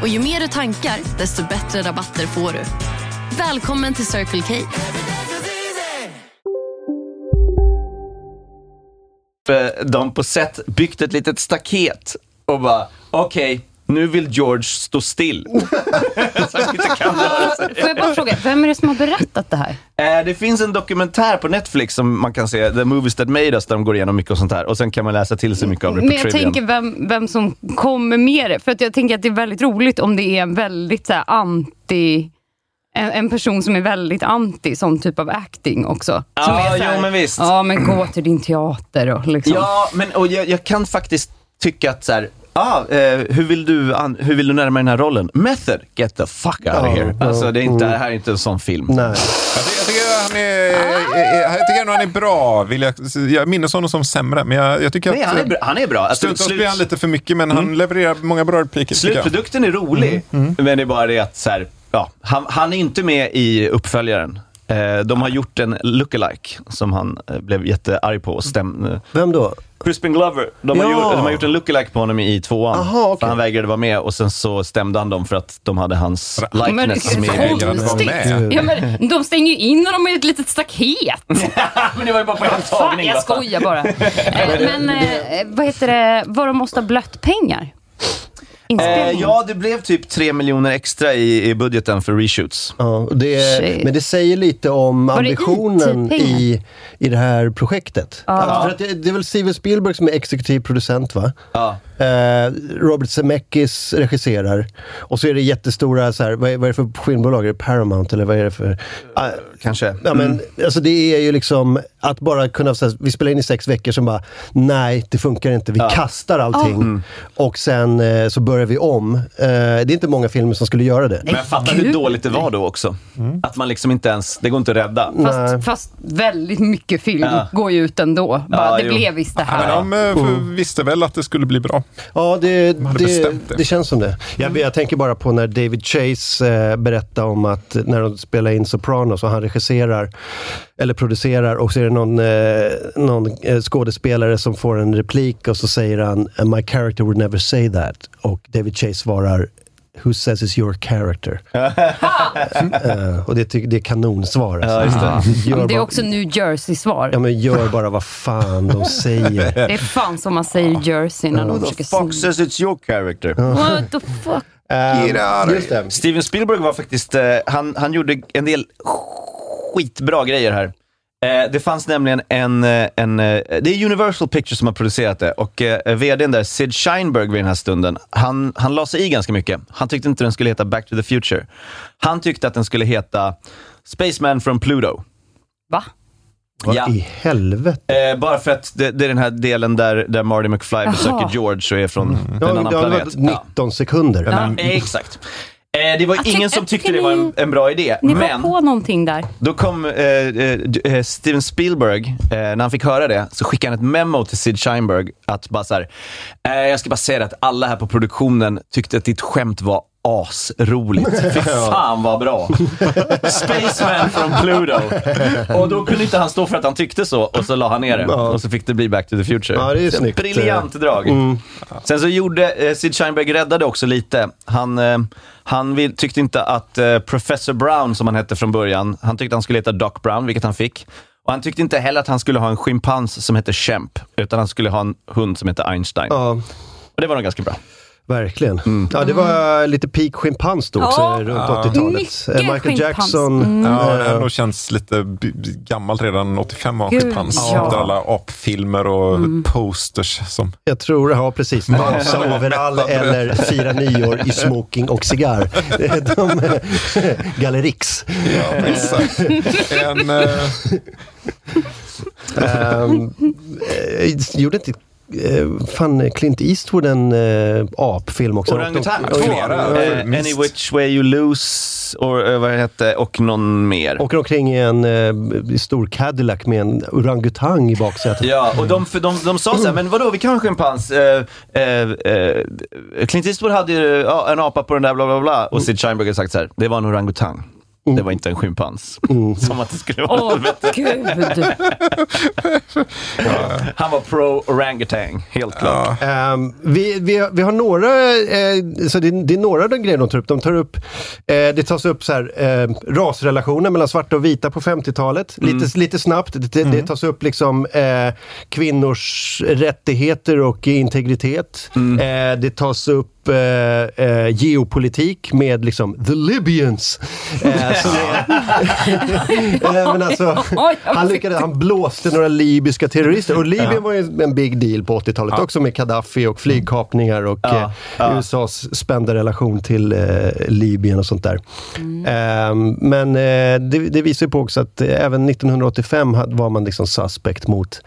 Och ju mer du tankar, desto bättre rabatter får du. Välkommen till Circle K. Eh, de på set byggt ett litet staket och bara, okej, nu vill George stå still. Så han inte kan röra sig. Får jag bara fråga, vem är det som har berättat det här? Eh, Det finns en dokumentär på Netflix som man kan se, The Movies That Made Us, där de går igenom mycket och sånt här. Och sen kan man läsa till sig mycket av det på Men jag Trivian. tänker vem, vem som kommer med det. För att jag tänker att det är väldigt roligt om det är en väldigt så här, anti... En, en person som är väldigt anti sån typ av acting också. Som Ja, är så här, jo, men visst. Ja, men gå till din teater och liksom. Ja, men och jag, jag kan faktiskt tycka att så här, ah, eh, hur, vill du an, hur vill du närma dig den här rollen? Method, get the fuck out of here. Alltså, det, är inte, mm. det här är inte en sån film. Nej. Jag tycker, jag tycker han är, jag tycker ändå han är bra. Vill jag, jag minns honom som sämre, men jag, jag tycker Nej, att... han är bra. Han är bra. Alltså, Stundtals slut- blir han lite för mycket, men han levererar många bra repliker. tycker jag. Slutprodukten är rolig, Mm, men det är bara det att så här, ja, han, han är inte med i uppföljaren. Eh, de har gjort en lookalike som han eh, blev jättearg på och stäm, eh, Vem då? Crispin Glover, de har, Ja. gjort, de har gjort en lookalike på honom i tvåan. Aha. För han vägrade vara med och sen så stämde han dem för att de hade hans Men likeness det med. konstigt. med. Ja, men, de stänger ju in honom i ett litet staket. men det var ju bara på en Fan, tagning. jag va? skojar bara. Men eh, vad heter det, vad de måste ha blött pengar? Eh, ja, det blev typ 3 miljoner extra i, i budgeten för reshoots. Ja, det, men det säger lite om Var det ambitionen i, i det här projektet. Att, för att det, det är väl Steven Spielberg som är exekutiv producent va? Ja. Eh, Robert Zemeckis regisserar. Och så är det jättestora, så här, vad, är, vad är det för filmbolag? Är det Paramount eller vad är det för? Ah, Kanske. Ja, men, alltså det är ju liksom att bara kunna, så här, vi spelar in i sex veckor som bara, nej det funkar inte, vi kastar allting. Och sen eh, så börjar vi om. Eh, det är inte många filmer som skulle göra det. Men fatta hur dåligt det var då också. Att man liksom inte ens, det går inte att rädda. Fast, fast väldigt mycket film Ja. går ju ut ändå. Bara, Ja, det jo. blev visst det Ja, men här. de eh, för- visste väl att det skulle bli bra. Ja, det, det, det. känns som det. Jag, jag tänker bara på när David Chase eh, berättar om att när de spelar in Sopranos och han regisserar eller producerar och så är det någon, eh, någon eh, skådespelare som får en replik och så säger han “My character would never say that” och David Chase svarar “Who says it's your character?” Eh, Och det, det är kanonsvar. Alltså. Ja, det. Gör Det är också New Jersey-svar. Ja, men gör bara vad fan de säger. Det är fan som man säger Jersey när de Who the försöker fuck says it's your character? What the fuck? Det. Steven Spielberg var faktiskt, eh, han, han gjorde en del skitbra grejer här. Eh, det fanns nämligen en, eh, en eh, det är Universal Pictures som har producerat det och eh, vdn där, Sid Sheinberg vid den här stunden, han, han la sig i ganska mycket. Han tyckte inte den skulle heta Back to the Future. Han tyckte att den skulle heta Spaceman from Pluto. Va? Vad Ja. i helvete? Eh, bara för att det, det är den här delen där, där Marty McFly besöker George och är från en Ja, annan det har planet. varit Ja. 19 sekunder. Ja, exakt. Eh, det var Jag ingen som tyckte det var en, en bra idé, Ni men var på någonting där. då kom eh, eh, eh, Steven Spielberg, eh, när han fick höra det, så skickade han ett memo till Sid Sheinberg att bara så här, eh, jag ska bara säga det att alla här på produktionen tyckte att ditt skämt var asroligt. Fy fan vad bra. Spaceman from Pluto. Och då kunde inte han stå för att han tyckte så och så la han ner det. Ja. Och så fick det bli Back to the Future. Ja, det är snyggt. Briljant drag. Sen så gjorde eh, Sid Sheinberg räddade också lite. Han, eh, han vill, tyckte inte att eh, Professor Brown, som han hette från början, han tyckte han skulle heta Doc Brown, vilket han fick. Och han tyckte inte heller att han skulle ha en schimpans som hette Kemp, utan han skulle ha en hund som hette Einstein. Ja, Och det var nog ganska bra. Verkligen. Mm. Ja, det var lite peak schimpans då också Ja. runt 80-talet. Mycket Eh, Michael schimpans. Jackson. Mm. Ja, det eh, ändå känns lite gammalt redan 85 var schimpans. ja. Alla apfilmer och posters som... Jag tror, ja precis. Masa overall eller fira nyår i smoking och cigarr. De, Gallerix. Ja, exakt. En, eh, Um, gjorde inte fan Clint Eastwood en uh, apfilm också? Orangutang, Och- flera. och- Ja, Eh. Any Which Way You Lose, och, eh, vad hette, och någon mer. Åker omkring i en eh, stor Cadillac med en orangutang i baksätet. Ja, och de, för de, de sa så här, men vadå, vi kan ha en schimpans. Eh, eh, eh, Clint Eastwood hade ju en apa på den där bla bla bla och Sid Sheinberg hade sagt så här, det var en orangutang. Det var inte en schimpans. Som att det skulle vara Åh, helvete. gud. Han var pro orangutang, helt klart. Ehm, vi, vi, vi har några, eh, så det, det är några av de grejer de tar upp. De tar upp, eh, det tas upp så här, eh, rasrelationer mellan svarta och vita på 50-talet. Lite, lite snabbt. Det, det tas upp liksom eh, kvinnors rättigheter och integritet. Eh, det tas upp eh, eh, geopolitik med liksom the Libyans. Eh, som är, Eh, men alltså, Oj, han, lyckades, han blåste några libyska terrorister. Och Libyen var ju en big deal på 80-talet också med Gaddafi och flygkapningar och Ja, eh. USAs spända relation till eh, Libyen och sånt där. Eh, men eh, det, det visar ju på också att eh, även 1985 hade- var man liksom suspect mot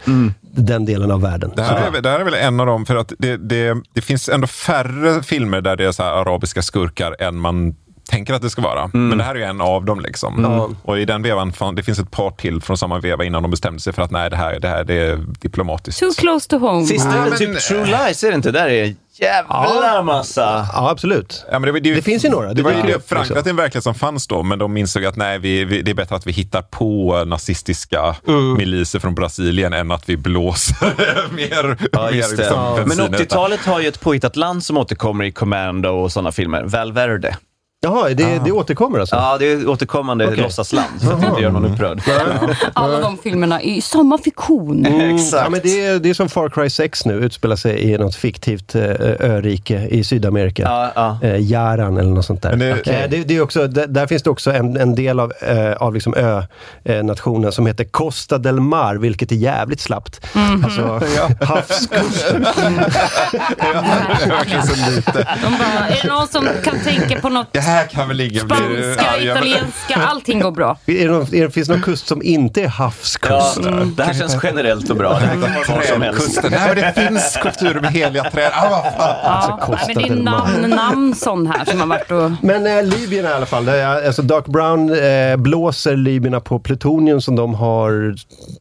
den delen av världen. Det här, är, väl- det här är väl en av dem, för att det, det, det finns ändå färre filmer där det är så här arabiska skurkar än man tänker att det ska vara. Men det här är ju en av dem. liksom. Och i den vevan, fan, det finns ett par till från samma veva innan de bestämde sig för att nej, det här, det här det är diplomatiskt. Too close to home. Sista väl men- typ True Lies, är det inte? Där är jävla massa. Ja, absolut. Ja, men det, var- det, Det finns ju några, Det, det var ju det förankrat liksom. i en verklighet som fanns då, men de insåg att nej, vi, vi, det är bättre att vi hittar på nazistiska Mm. miliser från Brasilien än att vi blåser mer, Ja, mer liksom, Men i detta. 80-talet har ju ett påhittat land som återkommer i Commando och sådana filmer. Valverde. Jaha, det, det återkommer alltså? Ja, det är återkommande Okej. låtsasland, för att inte göra någon upprörd. Alla de filmerna i samma fiktion. Mm, Exakt. Ja, men det, är, det är som Far Cry 6 nu, utspelar sig i något fiktivt eh, örike i Sydamerika. Ja, ja. Eh, eller något sånt där. Men det- Eh, det, det är också, där, där finns det också en, en del av, eh, av liksom ö-nationen som heter Costa del Mar, vilket är jävligt slappt. Alltså havskusten. Ja, det är verkligen så lite. De bara, är det någon som kan tänka på något Det här kan väl ingen bli... Spanska, arga med. italienska, allting går bra. Är det någon, är det, finns det någon kust som inte är havskust? Ja, det här känns generellt och bra. Det här kan vara som helst. Nej, men det finns kulturer med heliga träd. Ah, vad fan. Ja, nej, men det är namn, namn här som har varit och... Men eh, Libyen i alla fall. Det är, alltså Doc Brown eh, blåser libyerna på plutonium som de har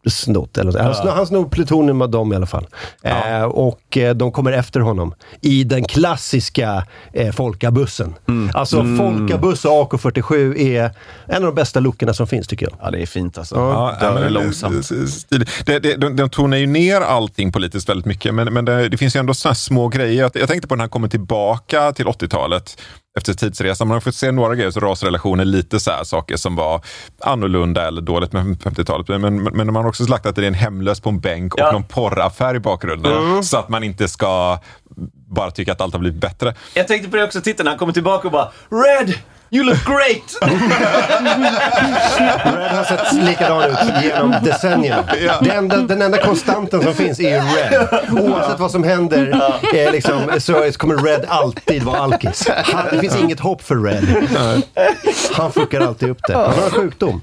snott. Eller, han, snor, han snor plutonium av dem i alla fall. Eh, och eh, de kommer efter honom i den klassiska eh, Folkabussen. Alltså Mm. Folkabuss och AK47 är en av de bästa lookerna som finns tycker jag. Ja, det är fint alltså. Ja, men det- långsamt. det- det, det, de, de tonar ju ner allting politiskt väldigt mycket, men, men det, det finns ju ändå såna här små grejer. Jag, tänkte på när han kommer tillbaka till 80-talet efter tidsresan. Man har fått se några grejer, så rasrelationer, lite så här saker som var annorlunda eller dåligt med 50-talet. Men, men, men man har också lagt att det är en hemlös på en bänk och Ja. någon porraffär i bakgrunden. Så att man inte ska bara tycka att allt har blivit bättre. Jag tänkte på det också, titta när han kommer tillbaka och bara Red! You look great! Red har sett likadan ut genom decennierna. Det enda, den enda konstanten som finns är ju Red. Oavsett vad som händer eh, liksom, så kommer Red alltid vara alkis. Han, det finns inget hopp för Red. Han fuckar alltid upp det. Han har en sjukdom.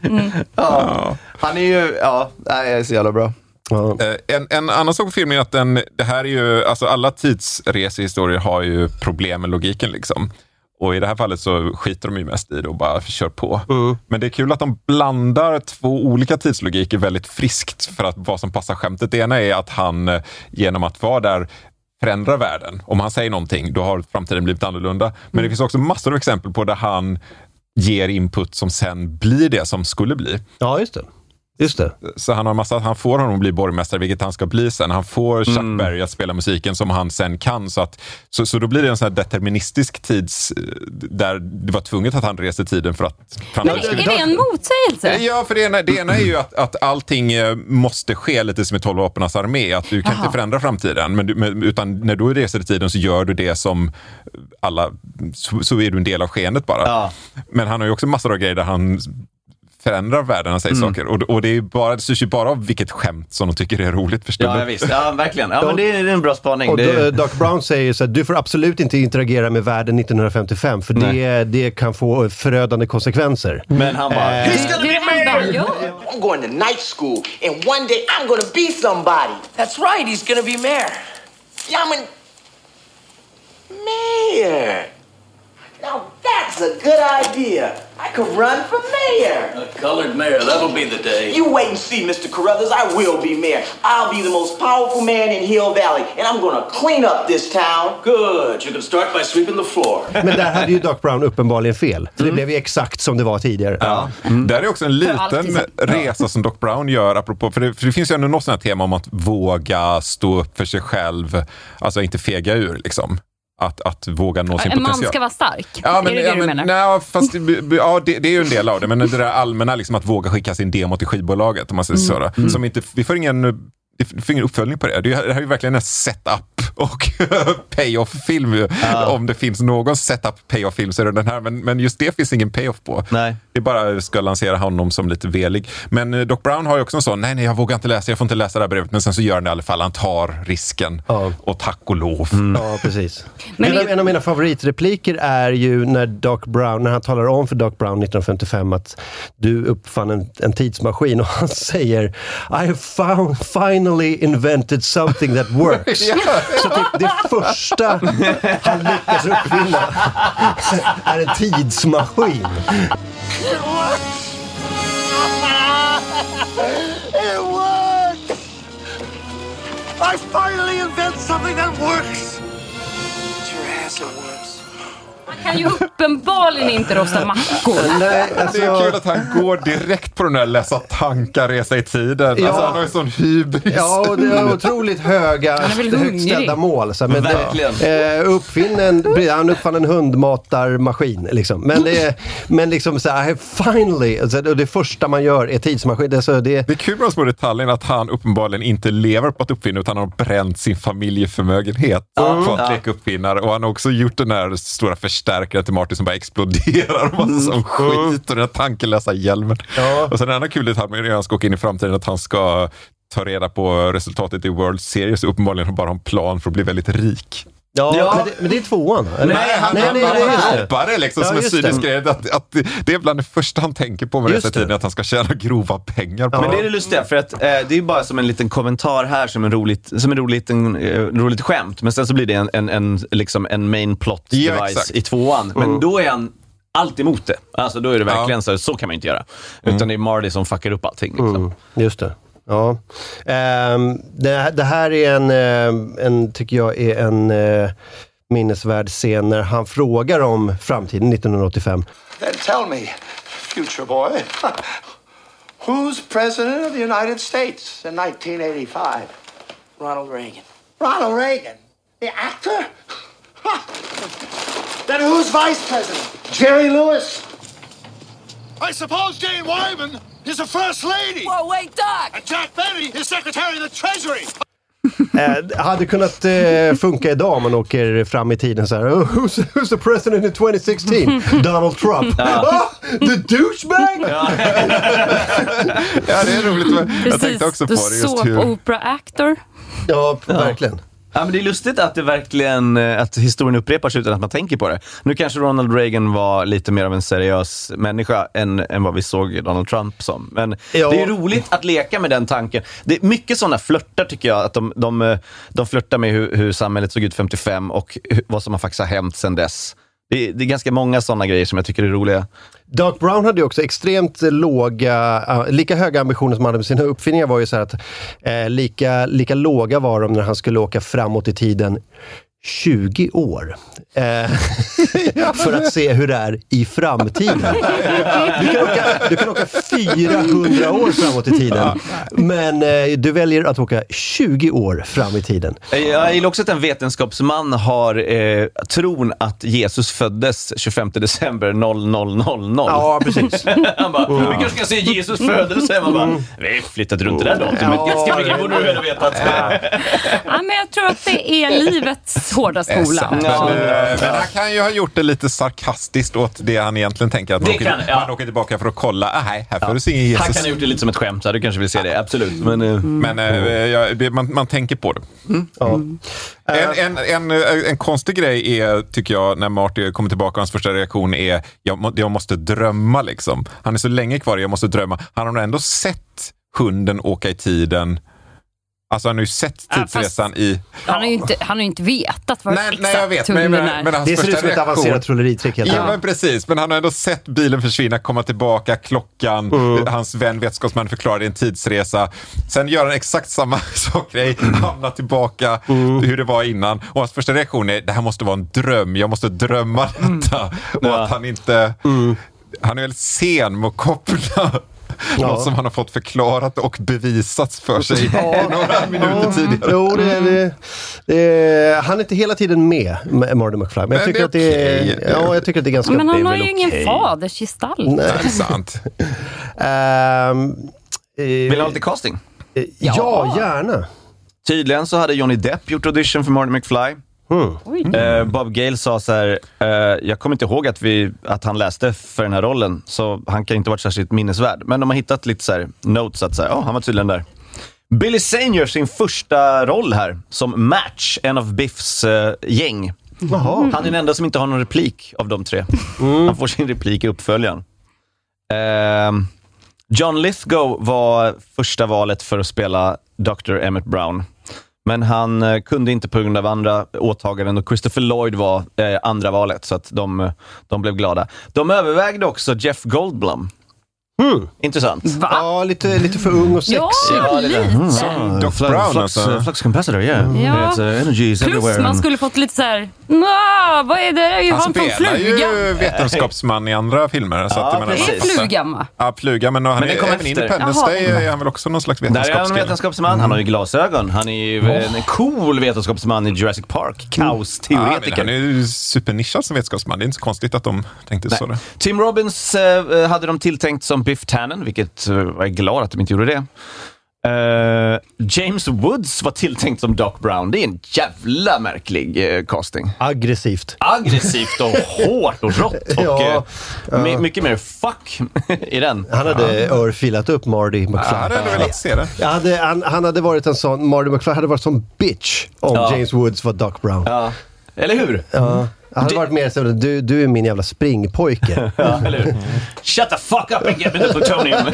Ja. Han är ju, ja, nej, är så jävla bra. Ja. Eh, En, en annan sak på filmen är att den, det här är ju, alltså alla tidsresehistorier har ju problem med logiken liksom. Och i det här fallet så skiter de ju mest i det och bara kör på. Men det är kul att de blandar två olika tidslogiker väldigt friskt för att vad som passar skämtet. Det ena är att han eh, genom att vara där förändrar världen. Om han säger någonting, då har framtiden blivit annorlunda. Men det finns också massor av exempel på där han ger input som sen blir det som skulle bli. ja, just det. Just det. Så han har massa, han får honom att bli borgmästare, vilket han ska bli sen. Han får Chuck Berry att spela musiken som han sen kan. Så, att, så, så då blir det en sån här deterministisk tids... Där det var tvunget att han reste tiden för att... Men är det en motsägelse? Ja, för det ena, det ena är ju att, att allting eh, måste ske lite som i 12 apornas armé. Att du kan Jaha. inte förändra framtiden. Men du, men, utan när du reser i tiden så gör du det som alla... Så, så är du en del av skeendet bara. Ja. Men han har ju också massor av grejer där han förändrar världen och säger saker. Och, och det, är bara, det styrs ju bara av vilket skämt som de tycker är roligt för Ja, stunden. ja, visst. Ja, verkligen. Ja, men det är, det är en bra spaning. Och Det Doc Brown säger så att du får absolut inte interagera med världen 1955 för det, det kan få förödande konsekvenser. men han bara... Eh, det han bara gör. I'm going to night school, and one day I'm to be somebody. That's right, he's gonna be mayor. Yeah, I'm an mayor. Now that's a good idea. I could run for mayor. A colored mayor, that'll be the day. You wait and see, Mr. Carruthers. I will be mayor. I'll be the most powerful man in Hill Valley, and I'm to clean up this town. Good, you can start by sweeping the floor. Men där hade ju Doc Brown uppenbarligen fel. För det blev ju exakt som det var tidigare. Ja. Där är också en liten resa som Doc Brown gör, apropå, för det, för det finns ju ändå något sånt här tema om att våga stå upp för sig själv, alltså inte fega ur liksom. Att, att våga nå sin En man potential. ska vara stark. Ja, men, är det ja, det du men, menar? nej, fast, ja, det, det är ju en del av det, men det där allmänna liksom, att våga skicka sin demo till skivbolaget, om man säger så. Mm. Som inte, vi får ingen, vi får ingen uppföljning på det. Det, är- det här är ju verkligen en setup och payoff-film. ju. Om det finns någon setup payoff-film så är det den här, men, men just det finns ingen payoff på. Nej. Det är bara ska lansera honom som lite velig. Men eh, Doc Brown har ju också en sån, nej, nej, jag vågar inte läsa, jag får inte läsa det här brevet, men sen så gör han det i alla fall. Han tar risken. Ja. Och tack och lov. Ja, precis. Men en, av, en av mina favoritrepliker är ju när Doc Brown, när han talar om för Doc Brown 1955 att du uppfann en, en tidsmaskin och han säger I have found, finally invented something that works. Så typ det första han lyckas uppfinna är en tidsmaskin. It works! I finally invent something that works! Han kan ju uppenbarligen inte rosta mackor. Nej, Det är alltså, kul att han går direkt på den där läsa tankar, resa i tiden. Ja. Alltså, han har ju sån hybris. Ja, och det är otroligt höga, högt ställda mål. Så, men Verkligen. Det, eh, uppfinn en, han uppfann en hundmatarmaskin. Liksom. Men, det, är- men liksom så här, finally, alltså, det första man gör är tidsmaskin. Det, så, det, Det är kul med de små detaljerna att han uppenbarligen inte lever på att uppfinna utan han har bränt sin familjeförmögenhet på att leka uppfinnare. Och han har också gjort den här stora förstärkaren till Martin som bara exploderar och massa sån skit och den här tankelösa hjälmen. Ja. Och sen en annan kul detalj med att han ska åka in i framtiden att han ska ta reda på resultatet i World Series och uppenbarligen har bara en plan för att bli väldigt rik. Ja, Ja. Men, det, men det är tvåan. eller? Nej, han nej, han nej, bara nej, just det. hoppar det liksom Ja, som en cynisk grej. Att, att det är bland det första han tänker på med dessa det. tiden, att han ska tjäna grova pengar på Men det är det lustiga, för att eh, det är bara som en liten kommentar här, som en roligt, som en rolig liten, eh, roligt skämt. Men sen så blir det en, en, en, liksom en main plot Ja, device exakt. i tvåan. Men Mm. då är han allt emot det. Alltså då är det verkligen så, så kan man inte göra. Utan det är Marty som fuckar upp allting. Liksom. Mm, just det. Ja. Ehm, det, det här är en, eh, en, tycker jag, är en eh, minnesvärd scen när han frågar om framtiden 1985. Then tell me, future boy, who's president of the United States in 1985? Ronald Reagan. Ronald Reagan, the actor? then who's vice president? Jerry Lewis? I suppose Jane Wyman is the First Lady. Whoa, wait, Doc! And Jack Benny is Secretary of the Treasury. Eh, hade kunnat eh, funka idag om man åker fram i tiden så här. Oh, who's, who's the president in 2016? Donald Trump. Ja. Oh, the douchebag! Ja, det är roligt. Jag Precis, tänkte också på det. Just hur... opera actor. Ja, verkligen. Ja, men det är lustigt att det verkligen, eh, att historien upprepar sig utan att man tänker på det. Nu kanske Ronald Reagan var lite mer av en seriös människa än, än vad vi såg Donald Trump som. Men Ja. det är roligt att leka med den tanken. Det är mycket sådana flörtar tycker jag, att de, de, eh, de flörtar med hur, hur samhället såg ut 55 och hur, vad som har faktiskt har hänt sedan dess. Det är, det är ganska många sådana grejer som jag tycker är roliga. Doc Brown hade ju också extremt låga, äh, lika höga ambitioner som han hade med sina uppfinningar var ju så här att äh, lika, lika låga var de när han skulle åka framåt i tiden. 20 år. Eh, för att se hur det är i framtiden. Du kan åka, du kan åka 400 år framåt i tiden. Men eh, du väljer att åka 20 år fram i tiden. Eh, Jag gillar också att en vetenskapsman har eh, tron att Jesus föddes 25 december 0000. Ja, precis. Han bara, vi kanske ska se Jesus födelse. Man bara, vi flyttade runt det där datumet ganska mycket. borde du väl veta. Ja, men jag tror att det är livets hårda skola. Men, eh, men han kan ju ha gjort det lite sarkastiskt åt det han egentligen tänker. Att man, Det åker, kan- ja. man åker tillbaka för att kolla. Ah, nej, här får du se Jesus. Han kan ha gjort det lite som ett skämt, så du kanske vill se det. Absolut. Men, eh, Men eh, ja, det- man, man tänker på det. Ja. En, en, en, eh, en konstig grej är, tycker jag, när Marty kommer tillbaka och hans första reaktion är jag, må, jag måste drömma. liksom. Han är så länge kvar, jag måste drömma. Han har ändå sett hunden åka i tiden. Alltså han har ju sett Ja, tidsresan i... Han har ju inte, han har ju inte vetat var Nej, exakt nej, jag vet, men- men- är. men Det ser ut som ett avancerat trolleritrick Ja, enkelt. men precis. Men han har ändå sett bilen försvinna, komma tillbaka, klockan, hans vän vetenskapsman förklarar det en tidsresa. Sen gör han exakt samma sakgrej, hamnar tillbaka hur det var innan. Och hans första reaktion är, det här måste vara en dröm, jag måste drömma detta. Och att han inte... Han är väldigt sen med att koppla Ja. något som han har fått förklarat och bevisats för sig några minuter tidigare. Jo, det, det, det, han är inte hela tiden med, med Marty McFly. Men jag Men tycker, det är att det är, okej. ja, jag tycker att det är ganska... Men han är har ju ingen okej. fadersgestalt. Nej. Det är sant. Eh, vill du ha lite casting? eh, ja, gärna. Tydligen så hade Johnny Depp gjort audition för Marty McFly. Eh, Bob Gale sa så här, eh, jag kommer inte ihåg att, vi, att han läste för den här rollen, så han kan inte varit särskilt minnesvärd. Men de har hittat lite så här notes att så här, oh, han var tydligen där. Billy Zane gör sin första roll här, som Match, en av Biffs eh, gäng. Han är den enda som inte har någon replik av de tre. Han får sin replik i uppföljaren. Ehm, John Lithgow var första valet för att spela Dr. Emmett Brown. Men han eh, kunde inte på grund av andra åtaganden och Christopher Lloyd var eh, andra valet, så att de, eh, de blev glada. De övervägde också Jeff Goldblum. Intressant. Ja, lite, lite för ung och sexig. Ja, lite. Mm. Doc Brown, flux, alltså. flux capacitor, yeah. Ja. It's, uh, energy is Plus everywhere. man skulle fått lite så här, "Nå, vad är det? Det är ju Han han spelar ju Flugan. vetenskapsman i andra filmer. Så Ja, att, menar, är Flugan va? Ja, fluga, men han Men är kom även efter. Independence Jaha. Day är han väl också någon slags Där är han vetenskapsman. Han har ju glasögon. Han är ju en cool vetenskapsman i Jurassic Park. Ja, Kaos-teoretiker. han är ju supernischad som vetenskapsman. Det är inte så konstigt att de tänkte så. Nej. Tim Robbins eh, hade de tilltänkt som Biff Tannen, vilket eh, jag är glad att de inte gjorde det. Eh, James Woods var tilltänkt som Doc Brown. Det är en jävla märklig eh, casting. Aggressivt. Aggressivt och hårt och rått. Och, Ja, eh, my- mycket mer fuck i den. Han hade örfilat upp Marty McFly. Jag hade ändå velat se det. Jag hade, han, han hade varit en sån, Marty McFly hade varit som bitch om Ja. James Woods var Doc Brown. Ja. Eller hur? Ja. Jag hade varit mer så du, du är min jävla springpojke. Ja, eller hur? Shut the fuck up and get me the plutonium!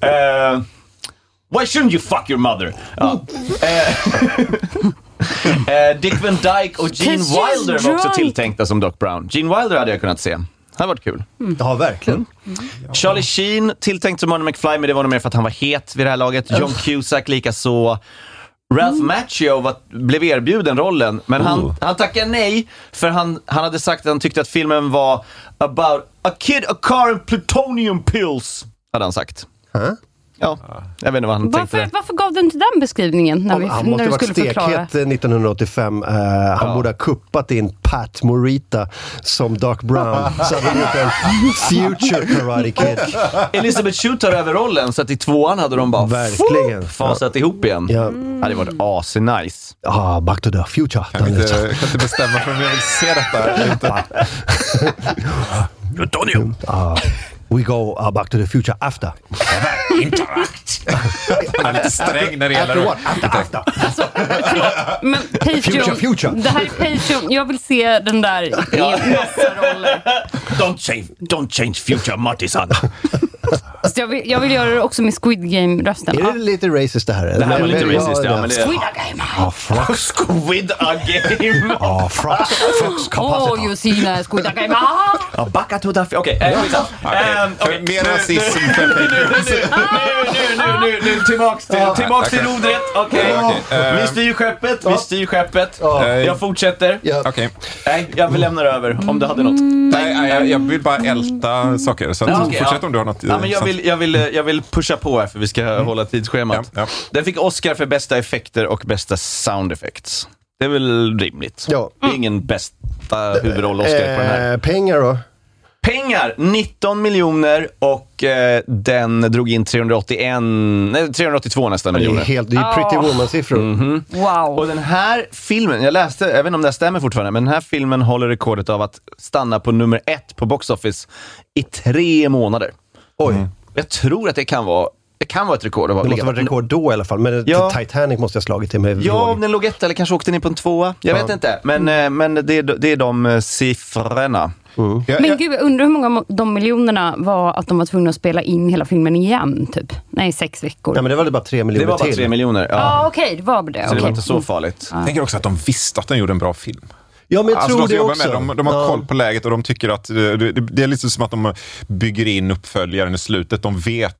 Eh, why shouldn't you fuck your mother? Ja. Eh, Dick Van Dyke och Gene Wilder var också tilltänkta som Doc Brown. Gene Wilder hade jag kunnat se. Det hade varit kul. Ja, verkligen. Charlie Sheen tilltänkt som Marty McFly, men det var nog mer för att han var het vid det här laget. John Cusack likaså. Ralph Macchio var, blev erbjuden rollen, men han, han tackade nej för han, han hade sagt att han tyckte att filmen var about a kid, a car and plutonium pills, hade han sagt. Ja, jag vet inte vad han tänkte. Varför, varför gav du inte den beskrivningen när, vi, Han när måste du ha varit skulle förklara? stekhet eh, 1985. Eh, han borde ha kuppat in Pat Morita som Doc Brown. Så hade han gjort en future Karate Kid. Elisabeth Shue tar över rollen, så att i tvåan hade de bara Verkligen. fuh, fasat ihop igen. Ja. Det hade varit asnice. Ah, back to the future. Jag kan inte, jag kan inte bestämma för om jag vill se detta! Ah, we go uh, back to the future after. Han är lite sträng när det After gäller what? After, after. Men Patreon, Future, future. det här är Patreon. Jag vill se den där i massa roller. Don't change, don't change future, Marty-son. Så jag, vill, jag vill göra det också med Squid Game-rösten. Är det lite racist det här? Det här var lite racist, ja. Men det, Squid Game! Ah, frogs. Squid a game! Ah. Frogs Åh, capacitor. you see that Squid Game! Ah! Ja, backa to the... Okej, eh, skitsamma. Ehm, okej. Mer rasism nu- för nu- nu- nu- Nu, nu, nu, nu, tillbaks till, tillbaks till rodret. Okej. Vi styr skeppet, vi styr skeppet. Ja. Jag fortsätter. Okej. Nej, jag vill lämna över om du hade något. Nej, jag, vill bara älta saker. Så fortsätt om du har något. Vill, jag, vill, jag vill pusha på här för vi ska hålla tidsschemat. Ja, ja. Den fick Oscar för bästa effekter och bästa sound effects. Det är väl rimligt? Ja. Det är ingen bästa huvudroll-Oscar på den här. Eh, pengar då? Pengar, 19 miljoner och eh, den drog in 381, nej, 382 nästan Det är miljoner. helt, det är Pretty Ah. Woman-siffror. Mhm. Wow. Och den här filmen, jag läste, jag vet inte om det här stämmer fortfarande, men den här filmen håller rekordet av att stanna på nummer ett på Box Office i tre månader. Oj. Jag tror att det kan vara, det kan vara ett rekord. Det måste vara ett rekord då i alla fall. Men Ja. Titanic måste jag ha slagit till med Ja, om den låg etta eller kanske åkte ner på en tvåa. Jag Ja. vet inte, men, eh, men det, är- det är de eh, siffrorna. Jag, Men jag, gud, jag undrar hur många av de miljonerna var att de var tvungna att spela in hela filmen igen, typ? Nej, sex veckor. Nej, men det var väl bara tre Det miljoner var bara till. tre miljoner. Ja, Ja. okej, det var det. Så det var inte så farligt. tänker också att de visste att de gjorde en bra film. Ja, men jag Alltså, tror de, som det jobbar också. med, de, de har Ja. koll på läget och de tycker att eh, det, det, det är lite som att de bygger in uppföljaren i slutet. De vet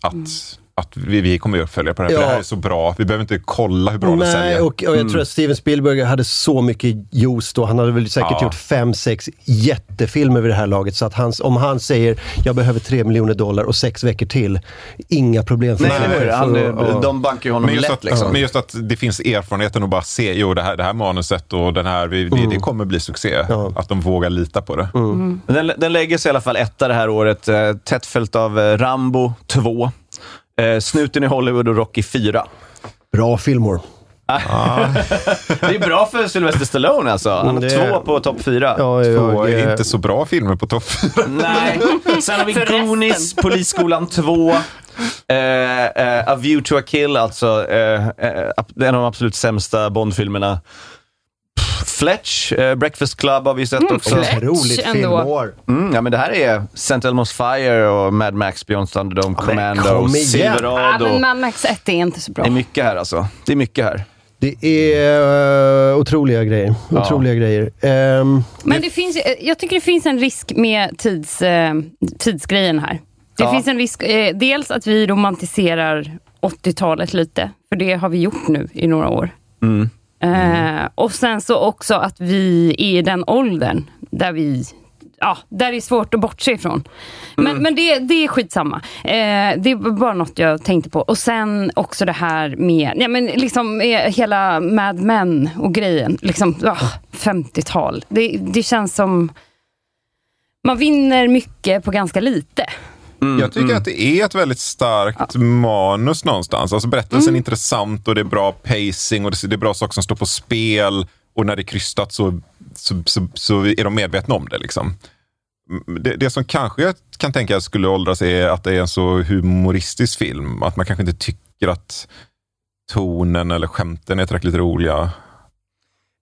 att, att vi, vi kommer göra uppföljare på det här, för Ja. det här är så bra. Vi behöver inte kolla hur bra det Nej, säljer. och, och jag tror att Steven Spielberg hade så mycket juice då. Han hade väl säkert Ja. gjort fem, sex jättefilmer vid det här laget. Så att hans, om han säger jag behöver tre miljoner dollar och sex veckor till, inga problem för Nej, hur? Han, för- ja. de bankar ju honom Men just, lätt att, liksom. men just att det finns erfarenheten att bara se, jo det här, det här manuset och den här, vi, det, det kommer bli succé. Mm. Ja. Att de vågar lita på det. Men Den, den lägger sig i alla fall etta det här året, eh, tätt följt av eh, Rambo 2, eh, Snuten i Hollywood och Rocky 4. Bra filmor. Det är bra för Sylvester Stallone alltså. Han har det- två på topp fyra. Ja, Två är inte så bra filmer på topp fyra. Nej. Sen har vi Goonies, Polisskolan 2, eh, eh, A View to a Kill, alltså eh, eh, en av de absolut sämsta Bondfilmerna. Fletch, eh, Breakfast Club har vi sett också. Fletch Otroligt filmår. Mm, ja, men det här är St. Elmo's Fire och Mad Max Beyond Thunderdome, men Commando. Ja, Silverado. men Mad Max 1 är inte så bra. Det är mycket här alltså. Det är mycket här. Det är uh, otroliga grejer. Ja. Otroliga grejer. Ehm, Men det finns, eh, jag tycker det finns en risk med tids, eh, tidsgrejen här. Det Ja. finns en risk, eh, dels att vi romantiserar 80-talet lite, för det har vi gjort nu i några år. Mm. Eh, och sen så också att vi är i den åldern där vi Ja, där är svårt att bortse ifrån. Men, Mm. men det, det är skitsamma. Eh, det var bara något jag tänkte på. Och sen också det här med ja, men liksom, hela Mad Men och grejen. Liksom, ah, 50-tal. Det, det känns som... Man vinner mycket på ganska lite. Jag tycker att det är ett väldigt starkt manus någonstans. Alltså berättelsen är intressant och det är bra pacing och det det är bra saker som står på spel. Och när det är krystat så, så, så, så är de medvetna om det. Liksom. Mm, Det, det som kanske jag kan tänka skulle åldras är att det är en så humoristisk film. Att man kanske inte tycker att tonen eller skämten är tillräckligt roliga.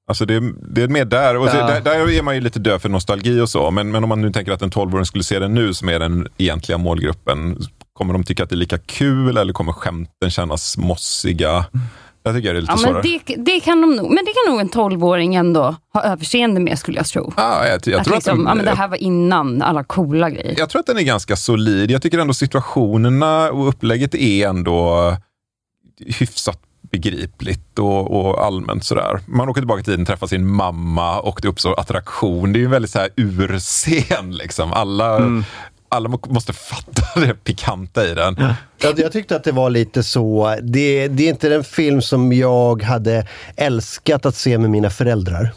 Alltså det, det är mer där. Och Ja. där, där är man ju lite död för nostalgi och så. Men, men om man nu tänker att en 12-åring skulle se den nu som är den egentliga målgruppen. Kommer de tycka att det är lika kul eller kommer skämten kännas mossiga? Jag tycker det är lite Ja, men svårare. det, det kan de nog, men det kan nog en 12-åring ändå ha överseende med skulle jag tro. Ja, jag, jag att tror liksom, att ja, men det här var innan alla coola grejer. Jag tror att den är ganska solid. Jag tycker ändå situationerna och upplägget är ändå hyfsat begripligt och, och allmänt sådär. Man åker tillbaka i tiden, träffar sin mamma och det uppstår attraktion. Det är ju en väldigt så här urscen liksom. Alla, alla må- måste fatta det pikanta i den. Jag, jag tyckte att det var lite så, det, det är inte den film som jag hade älskat att se med mina föräldrar.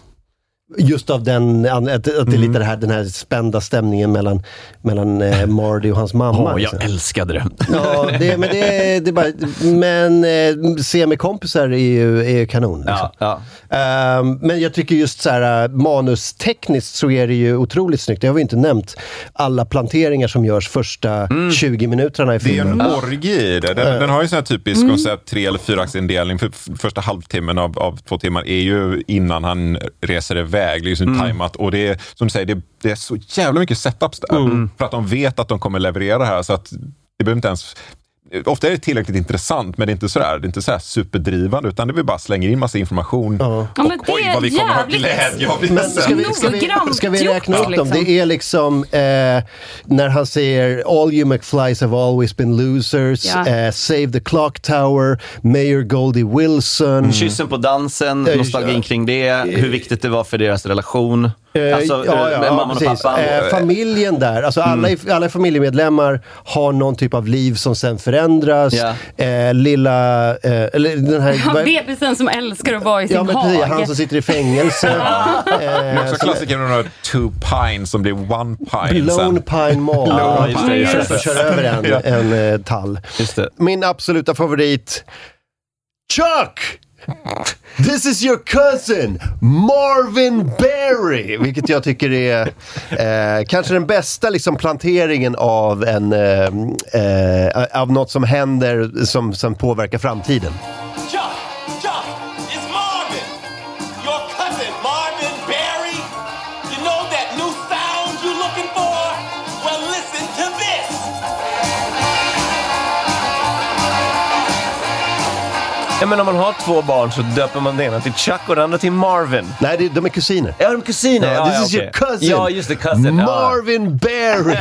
Just av den, att, att det är Mm. lite det här, den här spända stämningen mellan, mellan eh, Marty och hans mamma. Åh, jag liksom. älskade det. Ja, det, men det, det är bara, men eh, se med kompisar är ju, är ju kanon. Liksom. Ja, Ehm, men jag tycker just så här, eh, manustekniskt så är det ju otroligt snyggt. Det har vi inte nämnt. Alla planteringar som görs första 20 minuterna i Det är filmen. en orgie i det. Den, den har ju sån här typisk Mm. koncept, tre eller fyraxindelning. För första halvtimmen av, av två timmar är ju innan han reser iväg. Det är så Mm. tajmat och det är som du säger, det, det är så jävla mycket setups där. Mm. För att de vet att de kommer leverera här. Så att det behöver inte ens Ofta är det tillräckligt intressant, men det är inte sådär, det är inte sådär superdrivande, utan det vi bara slänger in massa information. Ja, men och det oj, vad vi kommer ha jävligt glädje av det Men ska vi, ska, vi, ska vi räkna upp dem? liksom. Det är liksom eh, när han säger All you McFlys have always been losers, Ja. eh, Save the clock tower, Mayor Goldie Wilson. Kyssen på dansen, nostalgin kring det, hur viktigt det var för deras relation. Eh, Alltså, ja, eh, ja, mamman och precis. pappan. Eh, familjen där, alltså alla, i- alla familjemedlemmar har någon typ av liv som sen förändras. Ja. Eh, lilla, eh, eller den här... Ja, bebisen som älskar att vara i sin Ja men precis, han hage. som sitter i fängelse. Eh, också klassikern med de här two pine som blir one pine Blown sen. Pine Mall. Ja, just det, just det. köra över en, en tall. Just det. Min absoluta favorit. Chuck! This is your cousin, Marvin Berry! Vilket jag tycker är eh, kanske den bästa liksom, planteringen av, en, eh, eh, av något som händer som, som påverkar framtiden. Ja, men om man har två barn så döper man det ena till Chuck och det andra till Marvin. Nej, det, de är kusiner. Ja, de är kusiner. Ja, Ja, this ja, is okej. your cousin. Ja, just det. Cousin. Ja. Marvin Berry!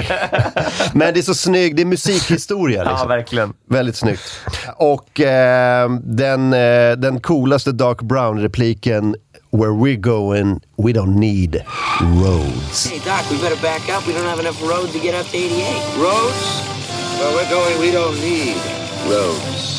Men det är så snyggt, det är musikhistoria. ja, Liksom. verkligen. Väldigt snyggt. Och eh, den, eh, den coolaste Doc Brown-repliken Where we're going, we don't need roads. Hey, Doc, we better back up. We don't have enough road to get up to 88. Roads? Where we're going, we don't need roads.